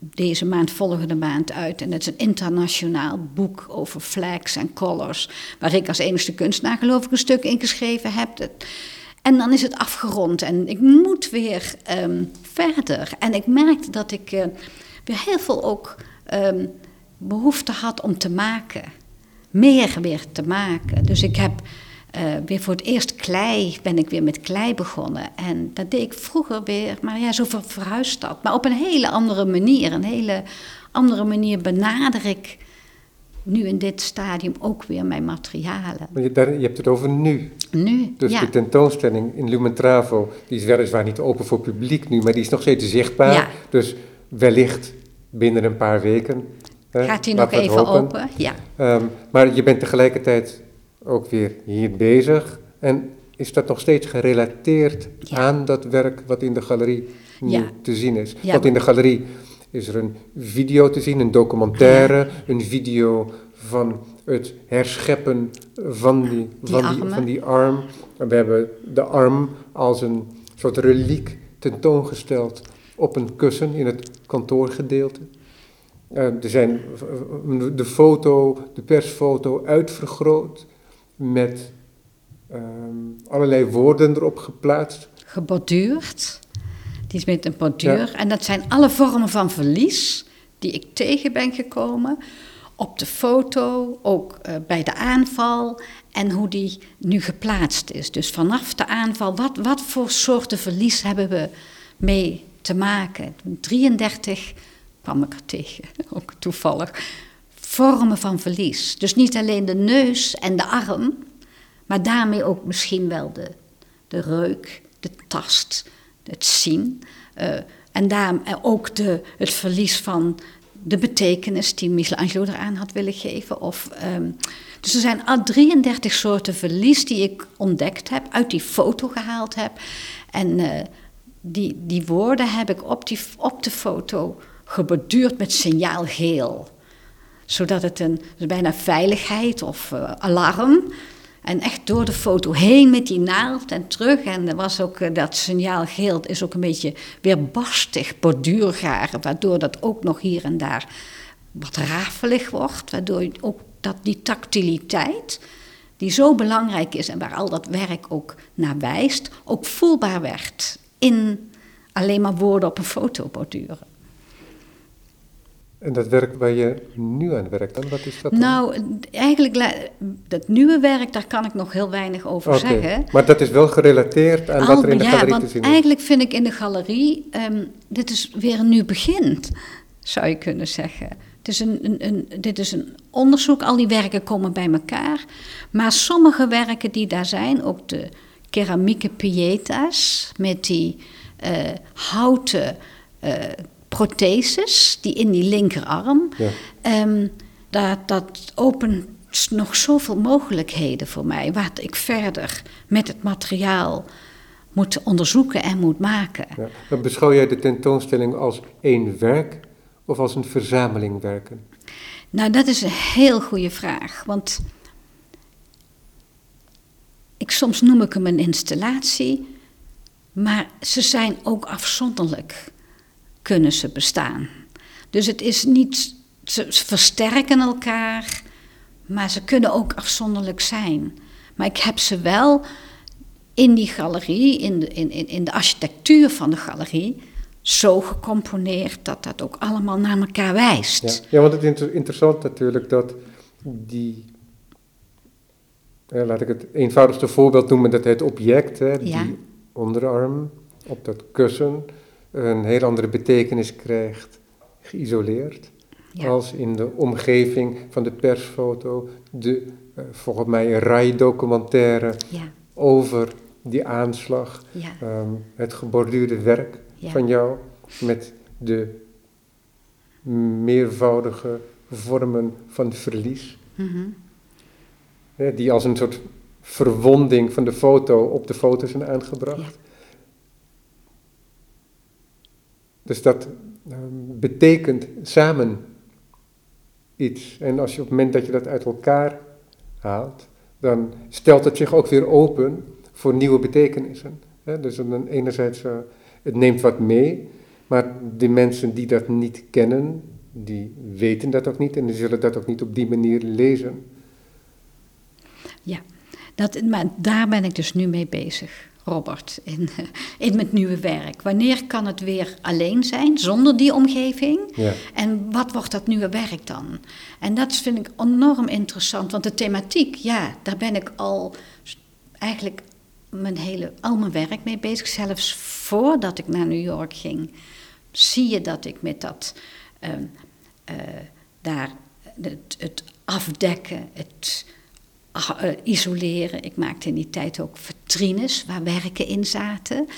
deze maand, volgende maand uit. En dat is een internationaal boek over flags en colors, waar ik als enige kunstenaar geloof ik een stuk in geschreven heb. En dan is het afgerond en ik moet weer um, verder. En ik merkte dat ik weer heel veel ook um, behoefte had om te maken. Meer weer te maken. Dus ik heb uh, weer voor het eerst klei, ben ik weer met klei begonnen. En dat deed ik vroeger weer, maar ja, zo verhuisd dat. Maar op een hele andere manier. Een hele andere manier benader ik nu in dit stadium ook weer mijn materialen. Maar je, daar, je hebt het over nu. Nu, Dus ja. de tentoonstelling in Lumentravo, die is weliswaar niet open voor publiek nu, maar die is nog steeds zichtbaar. Ja. Dus wellicht binnen een paar weken. hè, Gaat die nog even hopen. open? Ja. Ehm, maar je bent tegelijkertijd ook weer hier bezig. En is dat nog steeds gerelateerd Ja. aan dat werk wat in de galerie nu Ja. te zien is? Ja. Want in de galerie is er een video te zien, een documentaire, een video van het herscheppen van die, Die van, die, van die arm. We hebben de arm als een soort reliek tentoongesteld op een kussen in het kantoorgedeelte. Eh, er zijn v- de foto, de persfoto uitvergroot met ehm, allerlei woorden erop geplaatst. geborduurd. Die is met een borduur. En dat zijn alle vormen van verlies die ik tegen ben gekomen. Op de foto, ook eh, bij de aanval en hoe die nu geplaatst is. Dus vanaf de aanval, wat, wat voor soorten verlies hebben we mee te maken? 33 kwam ik er tegen, (laughs) ook toevallig. Vormen van verlies. Dus niet alleen de neus en de arm, maar daarmee ook misschien wel de, de reuk, de tast, het zien. eh, en daar eh, ook de, het verlies van de betekenis die Michelangelo eraan had willen geven. Of, ehm, dus er zijn al 33 soorten verlies die ik ontdekt heb, uit die foto gehaald heb. En eh, die, die woorden heb ik op, die, op de foto geborduurd met signaalgeel zodat het een bijna veiligheid of eh, alarm. En echt door de foto heen met die naald en terug. En er was ook eh, dat signaal geel is ook een beetje weer barstig, borduurgaren, waardoor dat ook nog hier en daar wat rafelig wordt. Waardoor ook dat die tactiliteit, die zo belangrijk is en waar al dat werk ook naar wijst, ook voelbaar werd in alleen maar woorden op een foto borduren. En dat werk waar je nu aan werkt, dan, wat is dat dan? Nou, eigenlijk, dat nieuwe werk, daar kan ik nog heel weinig over zeggen. Maar dat is wel gerelateerd aan wat er in de ja, galerie want te zien is. eigenlijk vind ik in de galerie, ehm, dit is weer een nieuw begin, zou je kunnen zeggen. Het is een, een, een, dit is een onderzoek, al die werken komen bij elkaar. Maar sommige werken die daar zijn, ook de keramieke pieta's met die eh, houten eh, protheses, die in die linkerarm, Ja. Ehm, dat, dat opent nog zoveel mogelijkheden voor mij, wat ik verder met het materiaal moet onderzoeken en moet maken. Ja. Beschouw jij de tentoonstelling als één werk of als een verzameling werken? Nou, dat is een heel goede vraag, want ik, soms noem ik hem een installatie, maar ze zijn ook afzonderlijk, kunnen ze bestaan. Dus het is niet, ze versterken elkaar, maar ze kunnen ook afzonderlijk zijn. Maar ik heb ze wel in die galerie, in de, in, in, de architectuur van de galerie, zo gecomponeerd dat dat ook allemaal naar elkaar wijst. Ja, ja want het is inter- interessant natuurlijk dat die, eh, laat ik het eenvoudigste voorbeeld noemen, dat het object, hè, Ja. die onderarm op dat kussen, een heel andere betekenis krijgt, geïsoleerd, Ja. als in de omgeving van de persfoto, de eh, volgens mij RAI-documentaire Ja, over die aanslag, ehm, het geborduurde werk van jou met de meervoudige vormen van verlies, hè, die als een soort verwonding van de foto op de foto zijn aangebracht. Ja. Dus dat ehm, betekent samen iets. En als je op het moment dat je dat uit elkaar haalt, dan stelt het zich ook weer open voor nieuwe betekenissen. Dus dan enerzijds, uh, het neemt wat mee, maar de mensen die dat niet kennen, die weten dat ook niet en die zullen dat ook niet op die manier lezen. Ja, dat, maar daar ben ik dus nu mee bezig. Robert, in, (laughs) in mijn nieuwe werk. Wanneer kan het weer alleen zijn, zonder die omgeving? Ja. En wat wordt dat nieuwe werk dan? En dat vind ik enorm interessant, want de thematiek, ja, daar ben ik al eigenlijk mijn hele, al mijn werk mee bezig. Zelfs voordat ik naar New York ging, zie je dat ik met dat, uh, uh, daar, het, het afdekken, het isoleren. Ik maakte in die tijd ook vitrines waar werken in zaten.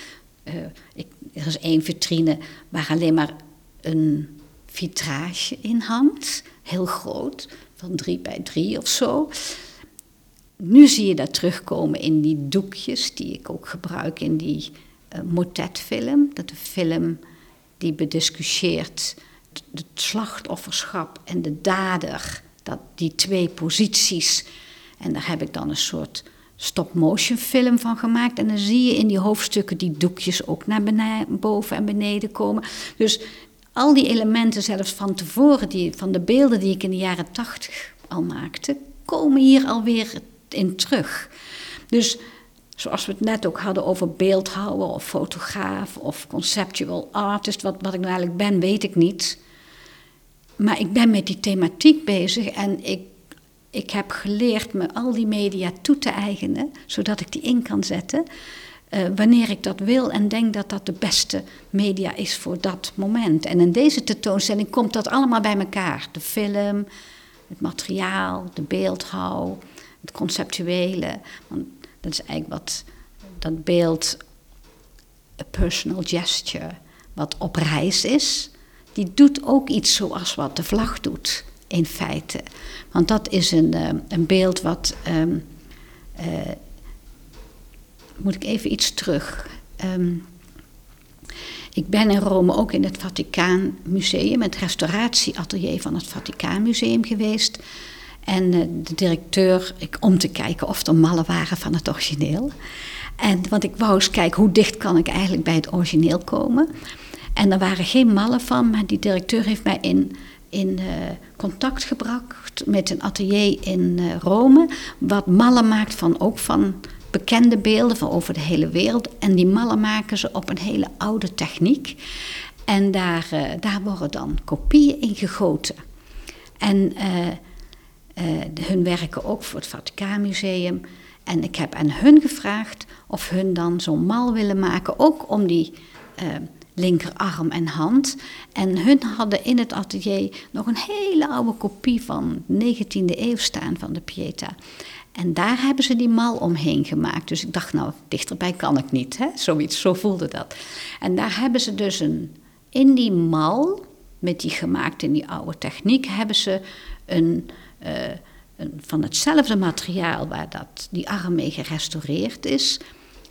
Uh, ik, er is één vitrine waar alleen maar een vitrage in hangt. Heel groot, van drie bij drie of zo. Nu zie je dat terugkomen in die doekjes die ik ook gebruik in die uh, motetfilm. Dat de film die bediscussieert het slachtofferschap en de dader. Dat die twee posities en daar heb ik dan een soort stop-motion film van gemaakt. En dan zie je in die hoofdstukken die doekjes ook naar boven en beneden komen. Dus al die elementen, zelfs van tevoren, die, van de beelden die ik in de jaren tachtig al maakte, komen hier alweer in terug. Dus zoals we het net ook hadden over beeldhouwer of fotograaf of conceptual artist, wat, wat ik nou eigenlijk ben, weet ik niet. Maar ik ben met die thematiek bezig en ik ik heb geleerd me al die media toe te eigenen, zodat ik die in kan zetten. Uh, wanneer ik dat wil en denk dat dat de beste media is voor dat moment. En in deze tentoonstelling komt dat allemaal bij elkaar. De film, het materiaal, de beeldhouw, het conceptuele. Want dat is eigenlijk wat dat beeld, a personal gesture, wat op reis is. Die doet ook iets zoals wat de vlag doet in feite. Want dat is een, uh, een beeld wat. Um, uh, moet ik even iets terug. Um, ik ben in Rome ook in het Vaticaan Museum, het restauratieatelier van het Vaticaan Museum geweest. En uh, de directeur, ik, om te kijken of er mallen waren van het origineel. En, want ik wou eens kijken hoe dicht kan ik eigenlijk bij het origineel komen. En er waren geen mallen van, maar die directeur heeft mij in in uh, contact gebracht met een atelier in uh, Rome, wat mallen maakt van ook van bekende beelden van over de hele wereld. En die mallen maken ze op een hele oude techniek. En daar, uh, daar worden dan kopieën in gegoten. En hun werken ook voor het Vaticaanmuseum. En ik heb aan hun gevraagd of hun dan zo'n mal willen maken, ook om die linkerarm en hand. En hun hadden in het atelier nog een hele oude kopie van 19e eeuw staan van de Pieta. En daar hebben ze die mal omheen gemaakt. Dus ik dacht, nou, dichterbij kan ik niet. Hè? Zoiets, zo voelde dat. En daar hebben ze dus een, in die mal, met die gemaakt in die oude techniek, hebben ze een, uh, een van hetzelfde materiaal waar dat, die arm mee gerestaureerd is,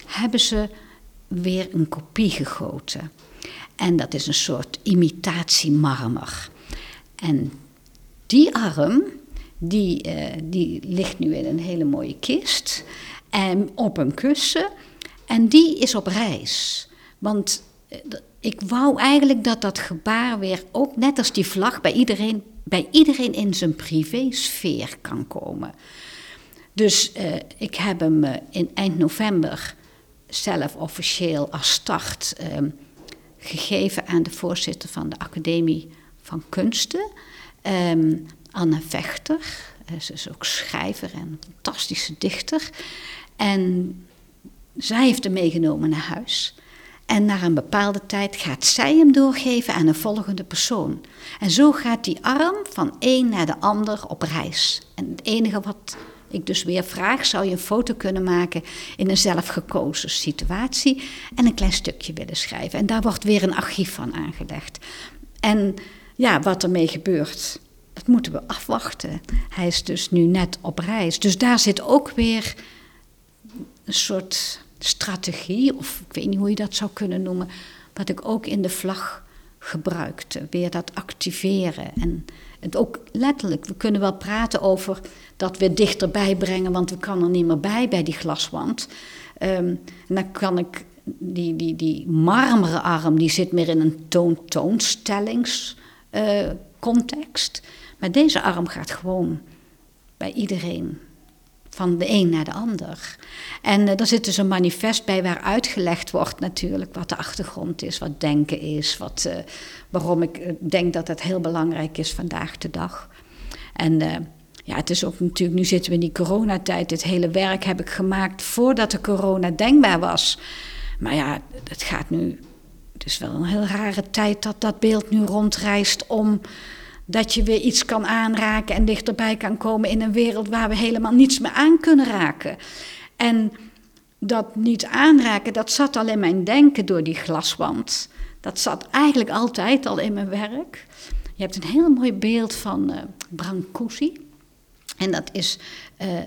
hebben ze weer een kopie gegoten. En dat is een soort imitatiemarmer. En die arm, die, uh, die ligt nu in een hele mooie kist. En op een kussen. En die is op reis. Want uh, ik wou eigenlijk dat dat gebaar weer, ook net als die vlag, bij iedereen, bij iedereen in zijn privésfeer kan komen. Dus uh, ik heb hem in eind november zelf officieel als start ehm, gegeven aan de voorzitter van de Academie van Kunsten, um, Anne Vechter. Eh, ze is ook schrijver en een fantastische dichter. En zij heeft hem meegenomen naar huis. En na een bepaalde tijd gaat zij hem doorgeven aan een volgende persoon. En zo gaat die arm van een naar de ander op reis. En het enige wat ik dus weer vraag, zou je een foto kunnen maken in een zelfgekozen situatie en een klein stukje willen schrijven. En daar wordt weer een archief van aangelegd. En ja, wat ermee gebeurt, dat moeten we afwachten. Hij is dus nu net op reis. Dus daar zit ook weer een soort strategie, of ik weet niet hoe je dat zou kunnen noemen, wat ik ook in de vlag gebruikte. Weer dat activeren. En het ook letterlijk, we kunnen wel praten over dat weer dichterbij brengen, want we kan er niet meer bij bij die glaswand. Um, en dan kan ik, die, die, die marmeren arm, die zit meer in een toon-toonstellingscontext. Uh, maar deze arm gaat gewoon bij iedereen van de een naar de ander. En uh, er zit dus een manifest bij waar uitgelegd wordt natuurlijk wat de achtergrond is, wat denken is, wat, uh, waarom ik denk dat het heel belangrijk is vandaag de dag. En ja, het is ook natuurlijk, nu zitten we in die coronatijd, dit hele werk heb ik gemaakt voordat de corona denkbaar was. Maar ja, het gaat nu, het is wel een heel rare tijd dat dat beeld nu rondreist om dat je weer iets kan aanraken en dichterbij kan komen in een wereld waar we helemaal niets meer aan kunnen raken. En dat niet aanraken, dat zat al in mijn denken door die glaswand. Dat zat eigenlijk altijd al in mijn werk. Je hebt een heel mooi beeld van uh, Brancusi. En dat is uh,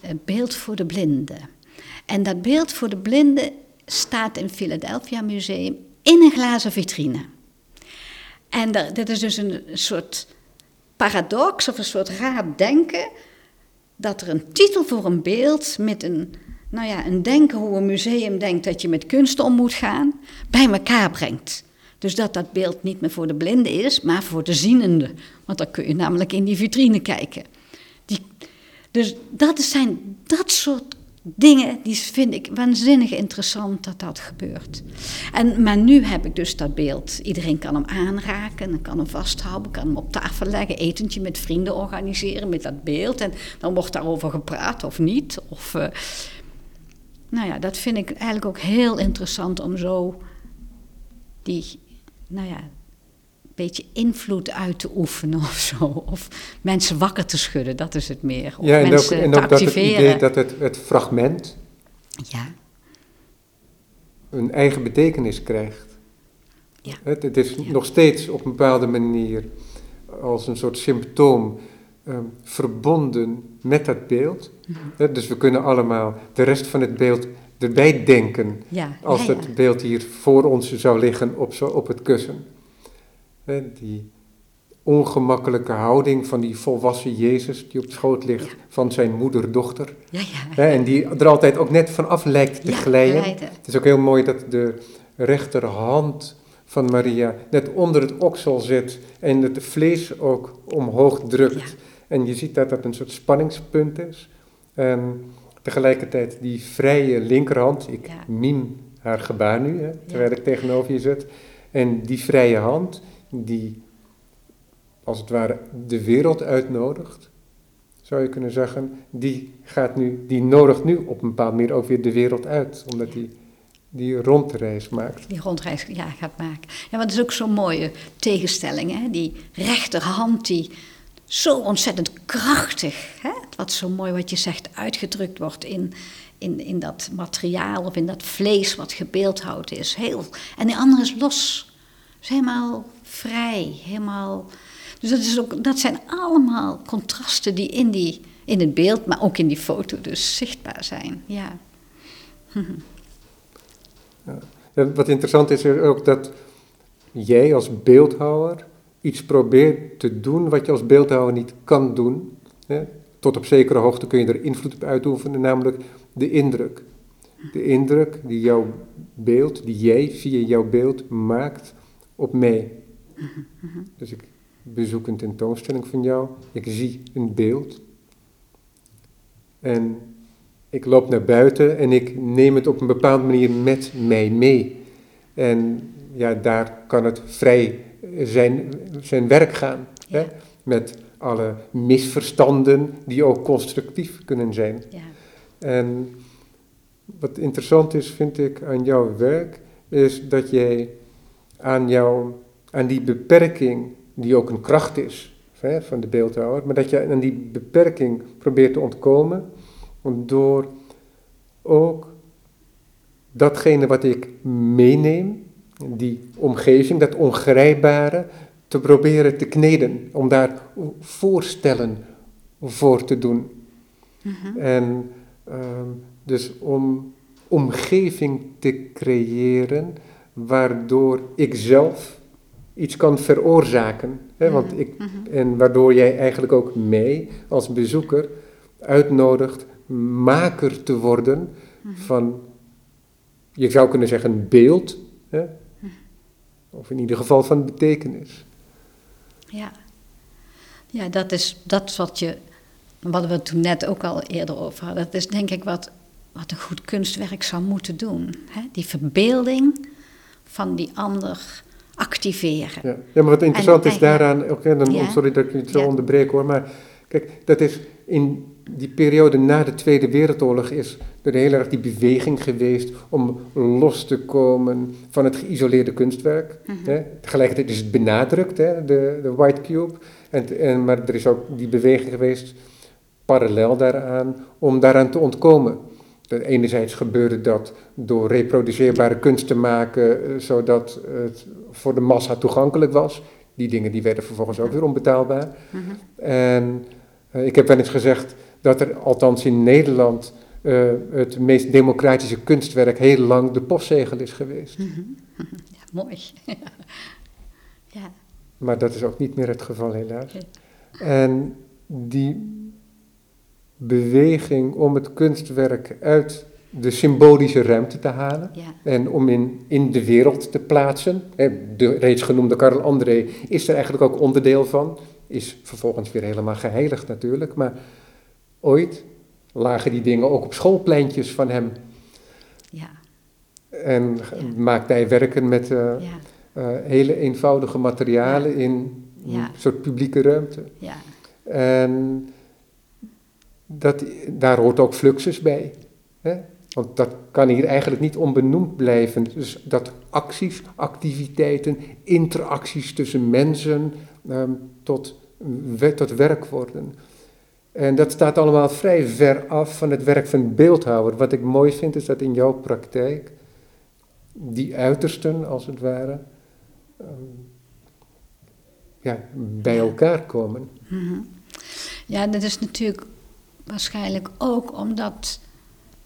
een beeld voor de blinden. En dat beeld voor de blinden staat in het Philadelphia Museum in een glazen vitrine. En dat, is dus een soort paradox of een soort raar denken. Dat er een titel voor een beeld met een, nou ja, een denken hoe een museum denkt dat je met kunst om moet gaan, bij elkaar brengt. Dus dat dat beeld niet meer voor de blinde is, maar voor de zienende. Want dan kun je namelijk in die vitrine kijken. Die, dus dat zijn dat soort dingen, die vind ik waanzinnig interessant dat dat gebeurt. En, maar nu heb ik dus dat beeld. Iedereen kan hem aanraken, kan hem vasthouden, kan hem op tafel leggen, etentje met vrienden organiseren met dat beeld. En dan wordt daarover gepraat of niet. Of, uh, nou ja, dat vind ik eigenlijk ook heel interessant om zo die, nou ja, beetje invloed uit te oefenen of zo. Of mensen wakker te schudden, dat is het meer. Of ja, en mensen ook, en te ook dat het activeren. idee dat het, het fragment Ja, een eigen betekenis krijgt. Ja. Het, het is Ja. nog steeds op een bepaalde manier als een soort symptoom ehm, verbonden met dat beeld. Mhm. Dus we kunnen allemaal de rest van het beeld erbij denken ja, als ja, ja. het beeld hier voor ons zou liggen op, zo, op het kussen. Die ongemakkelijke houding van die volwassen Jezus die op schoot ligt Ja. van zijn moeder-dochter. Ja, ja. En die er altijd ook net van af lijkt te Ja, glijden. Het is ook heel mooi dat de rechterhand van Maria net onder het oksel zit en het vlees ook omhoog drukt. Ja. En je ziet dat dat een soort spanningspunt is. En tegelijkertijd die vrije linkerhand, ik miem haar gebaar nu, hè, terwijl ik tegenover je zit. En die vrije hand, die als het ware de wereld uitnodigt, zou je kunnen zeggen, die, gaat nu, die nodigt nu op een bepaalde manier ook weer de wereld uit, omdat die die rondreis maakt. Die rondreis ja, gaat maken. Ja, maar dat is ook zo'n mooie tegenstelling. Hè? Die rechterhand die zo ontzettend krachtig, hè? wat zo mooi wat je zegt, uitgedrukt wordt in, in, in dat materiaal of in dat vlees wat gebeeldhouwd is. Heel, en die andere is los. Is helemaal vrij, helemaal... Dus dat, is ook, dat zijn allemaal contrasten die in, die in het beeld, maar ook in die foto dus zichtbaar zijn. Ja. (laughs) Wat interessant is is ook dat jij als beeldhouwer iets probeert te doen wat je als beeldhouwer niet kan doen. Hè? Tot op zekere hoogte kun je er invloed op uitoefenen, namelijk de indruk. De indruk die jouw beeld, die jij via jouw beeld maakt op mij. Dus ik bezoek een tentoonstelling van jou, ik zie een beeld. En ik loop naar buiten en ik neem het op een bepaalde manier met mij mee. En ja, daar kan het vrij zijn, zijn werk gaan. Hè? Met alle misverstanden die ook constructief kunnen zijn. Ja. En wat interessant is, vind ik, aan jouw werk, is dat jij aan, jou, aan die beperking, die ook een kracht is hè, van de beeldhouwer, maar dat je aan die beperking probeert te ontkomen door ook datgene wat ik meeneem, die omgeving, dat ongrijpbare, te proberen te kneden, om daar voorstellen voor te doen. Mhm. En ehm, dus om omgeving te creëren waardoor ik zelf iets kan veroorzaken. Hè? Want ik, en waardoor jij eigenlijk ook mee als bezoeker uitnodigt maker te worden van, je zou kunnen zeggen, een beeld. Hè? Of in ieder geval van betekenis. Ja, ja dat is dat wat je, wat we toen net ook al eerder over hadden. Dat is denk ik wat, wat een goed kunstwerk zou moeten doen. Hè? Die verbeelding van die ander activeren. Ja, ja maar wat interessant is daaraan, oké, dan, ja. sorry dat ik je zo ja. onderbreek hoor, maar kijk, dat is in die periode na de Tweede Wereldoorlog is er heel erg die beweging geweest om los te komen van het geïsoleerde kunstwerk. Mm -hmm. hè. Tegelijkertijd is het benadrukt, hè, de, de White Cube, en, en, maar er is ook die beweging geweest parallel daaraan om daaraan te ontkomen. Enerzijds gebeurde dat door reproduceerbare kunst te maken, zodat het voor de massa toegankelijk was. Die dingen die werden vervolgens ook weer onbetaalbaar. Mm -hmm. En uh, ik heb wel eens gezegd dat er althans in Nederland uh, het meest democratische kunstwerk heel lang de postzegel is geweest. Mm (laughs) -hmm. Ja, mooi. (laughs) ja. Maar dat is ook niet meer het geval helaas. En die beweging om het kunstwerk uit de symbolische ruimte te halen ja. en om in, in de wereld te plaatsen. De reeds genoemde Karl André is er eigenlijk ook onderdeel van, is vervolgens weer helemaal geheiligd natuurlijk, maar ooit lagen die dingen ook op schoolpleintjes van hem. Ja. En ja. maakte hij werken met uh, ja. uh, hele eenvoudige materialen in een soort publieke ruimte. Ja. En dat, daar hoort ook fluxus bij. Hè? Want dat kan hier eigenlijk niet onbenoemd blijven. Dus dat acties, activiteiten, interacties tussen mensen um, tot, tot werk worden. En dat staat allemaal vrij ver af van het werk van beeldhouwer. Wat ik mooi vind is dat in jouw praktijk die uitersten, als het ware, um, ja, bij elkaar komen. -hmm. Ja, dat is natuurlijk waarschijnlijk ook omdat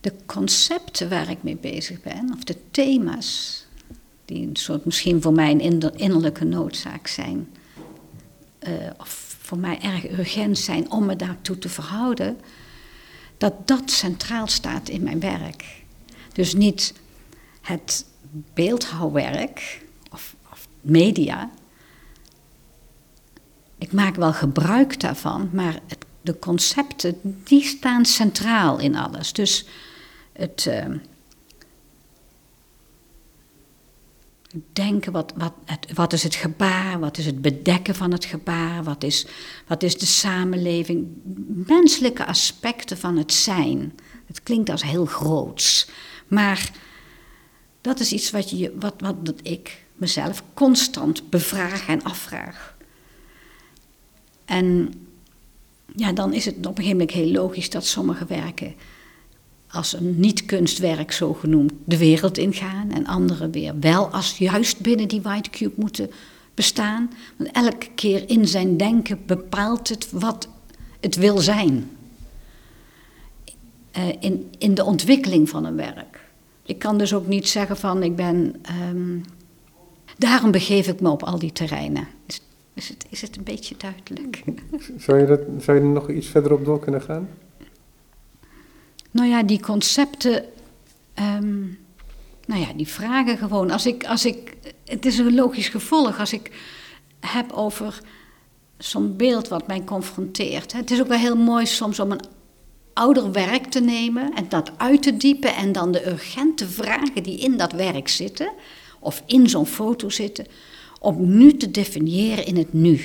de concepten waar ik mee bezig ben, of de thema's, die een soort misschien voor mij een innerlijke noodzaak zijn, uh, of voor mij erg urgent zijn om me daartoe te verhouden, dat dat centraal staat in mijn werk. Dus niet het beeldhouwwerk of, of media. Ik maak wel gebruik daarvan, maar de concepten, die staan centraal in alles. Dus het uh, denken, wat, wat, het, wat is het gebaar, wat is het bedekken van het gebaar, wat is, wat is de samenleving, menselijke aspecten van het zijn. Het klinkt als heel groots, maar dat is iets wat, je, wat, wat ik mezelf constant bevraag en afvraag. En ja, dan is het op een gegeven moment heel logisch dat sommige werken als een niet-kunstwerk zo genoemd de wereld ingaan en andere weer wel als juist binnen die white cube moeten bestaan. Want elke keer in zijn denken bepaalt het wat het wil zijn. Uh, in, in de ontwikkeling van een werk. Ik kan dus ook niet zeggen van ik ben. Um, daarom begeef ik me op al die terreinen. Dus is het, is het een beetje duidelijk? Zou je, dat, zou je er nog iets verder op door kunnen gaan? Nou ja, die concepten. Um, nou ja, die vragen gewoon. Als ik, als ik, het is een logisch gevolg als ik heb over zo'n beeld wat mij confronteert. Het is ook wel heel mooi soms om een ouder werk te nemen en dat uit te diepen en dan de urgente vragen die in dat werk zitten, of in zo'n foto zitten, nu te definiëren in het nu.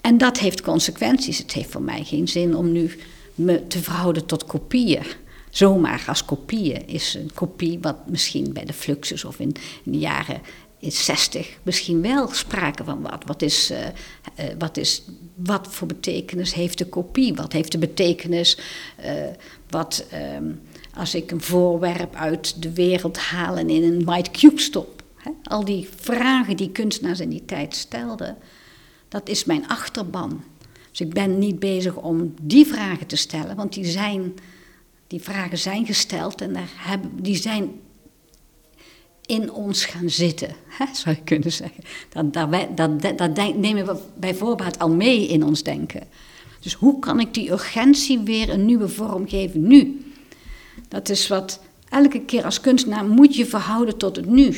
En dat heeft consequenties. Het heeft voor mij geen zin om nu me te verhouden tot kopieën. Zomaar als kopieën is een kopie wat misschien bij de Fluxus of in, in de jaren 60 misschien wel sprake van wat. Wat, is, uh, uh, wat, is, wat voor betekenis heeft de kopie? Wat heeft de betekenis uh, wat, um, als ik een voorwerp uit de wereld haal en in een white cube stop? Al die vragen die kunstenaars in die tijd stelden, dat is mijn achterban. Dus ik ben niet bezig om die vragen te stellen, want die, zijn, die vragen zijn gesteld en daar hebben, die zijn in ons gaan zitten, (laughs) hè, zou je kunnen zeggen. Dat, dat, dat, dat, denk- nemen we bij voorbaat al mee in ons denken. Dus hoe kan ik die urgentie weer een nieuwe vorm geven nu? Dat is wat elke keer als kunstenaar moet je verhouden tot het nu.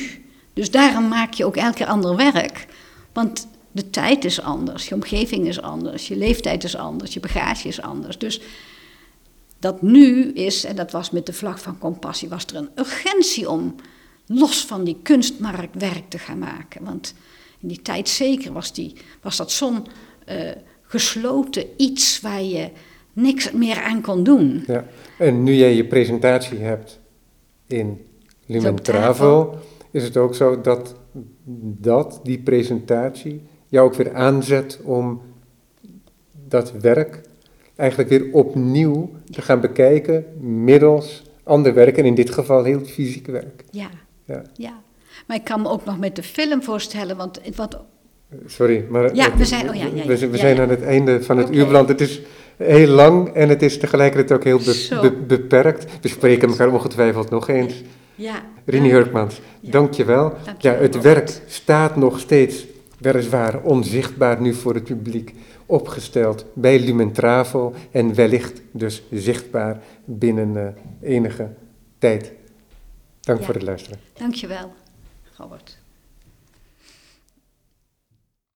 Dus daarom maak je ook elke keer ander werk. Want de tijd is anders, je omgeving is anders, je leeftijd is anders, je bagage is anders. Dus dat nu is, en dat was met de vlag van compassie, was er een urgentie om los van die kunstmarkt werk te gaan maken. Want in die tijd zeker was, die, was dat zo'n eh, gesloten iets waar je niks meer aan kon doen. Ja. En nu jij je presentatie hebt in Lumen Travo, is het ook zo dat, dat die presentatie jou ook weer aanzet om dat werk eigenlijk weer opnieuw te gaan bekijken middels ander werk en in dit geval heel fysiek werk. Ja, Ja. ja. Maar ik kan me ook nog met de film voorstellen, want wat, Sorry, maar Ja, we zijn- oh ja, we, zijn- we aan het einde van het Oké. uur beland. Het is heel lang en het is tegelijkertijd ook heel be- Zo. be- beperkt. We spreken elkaar ongetwijfeld nog eens. ja. Rini. Hurkmans. Dankjewel, Ja, het werk staat nog steeds, weliswaar onzichtbaar nu voor het publiek, opgesteld bij Lumentravo en wellicht dus zichtbaar binnen eh, enige tijd. Dank Ja. voor het luisteren. Dankjewel, Robert.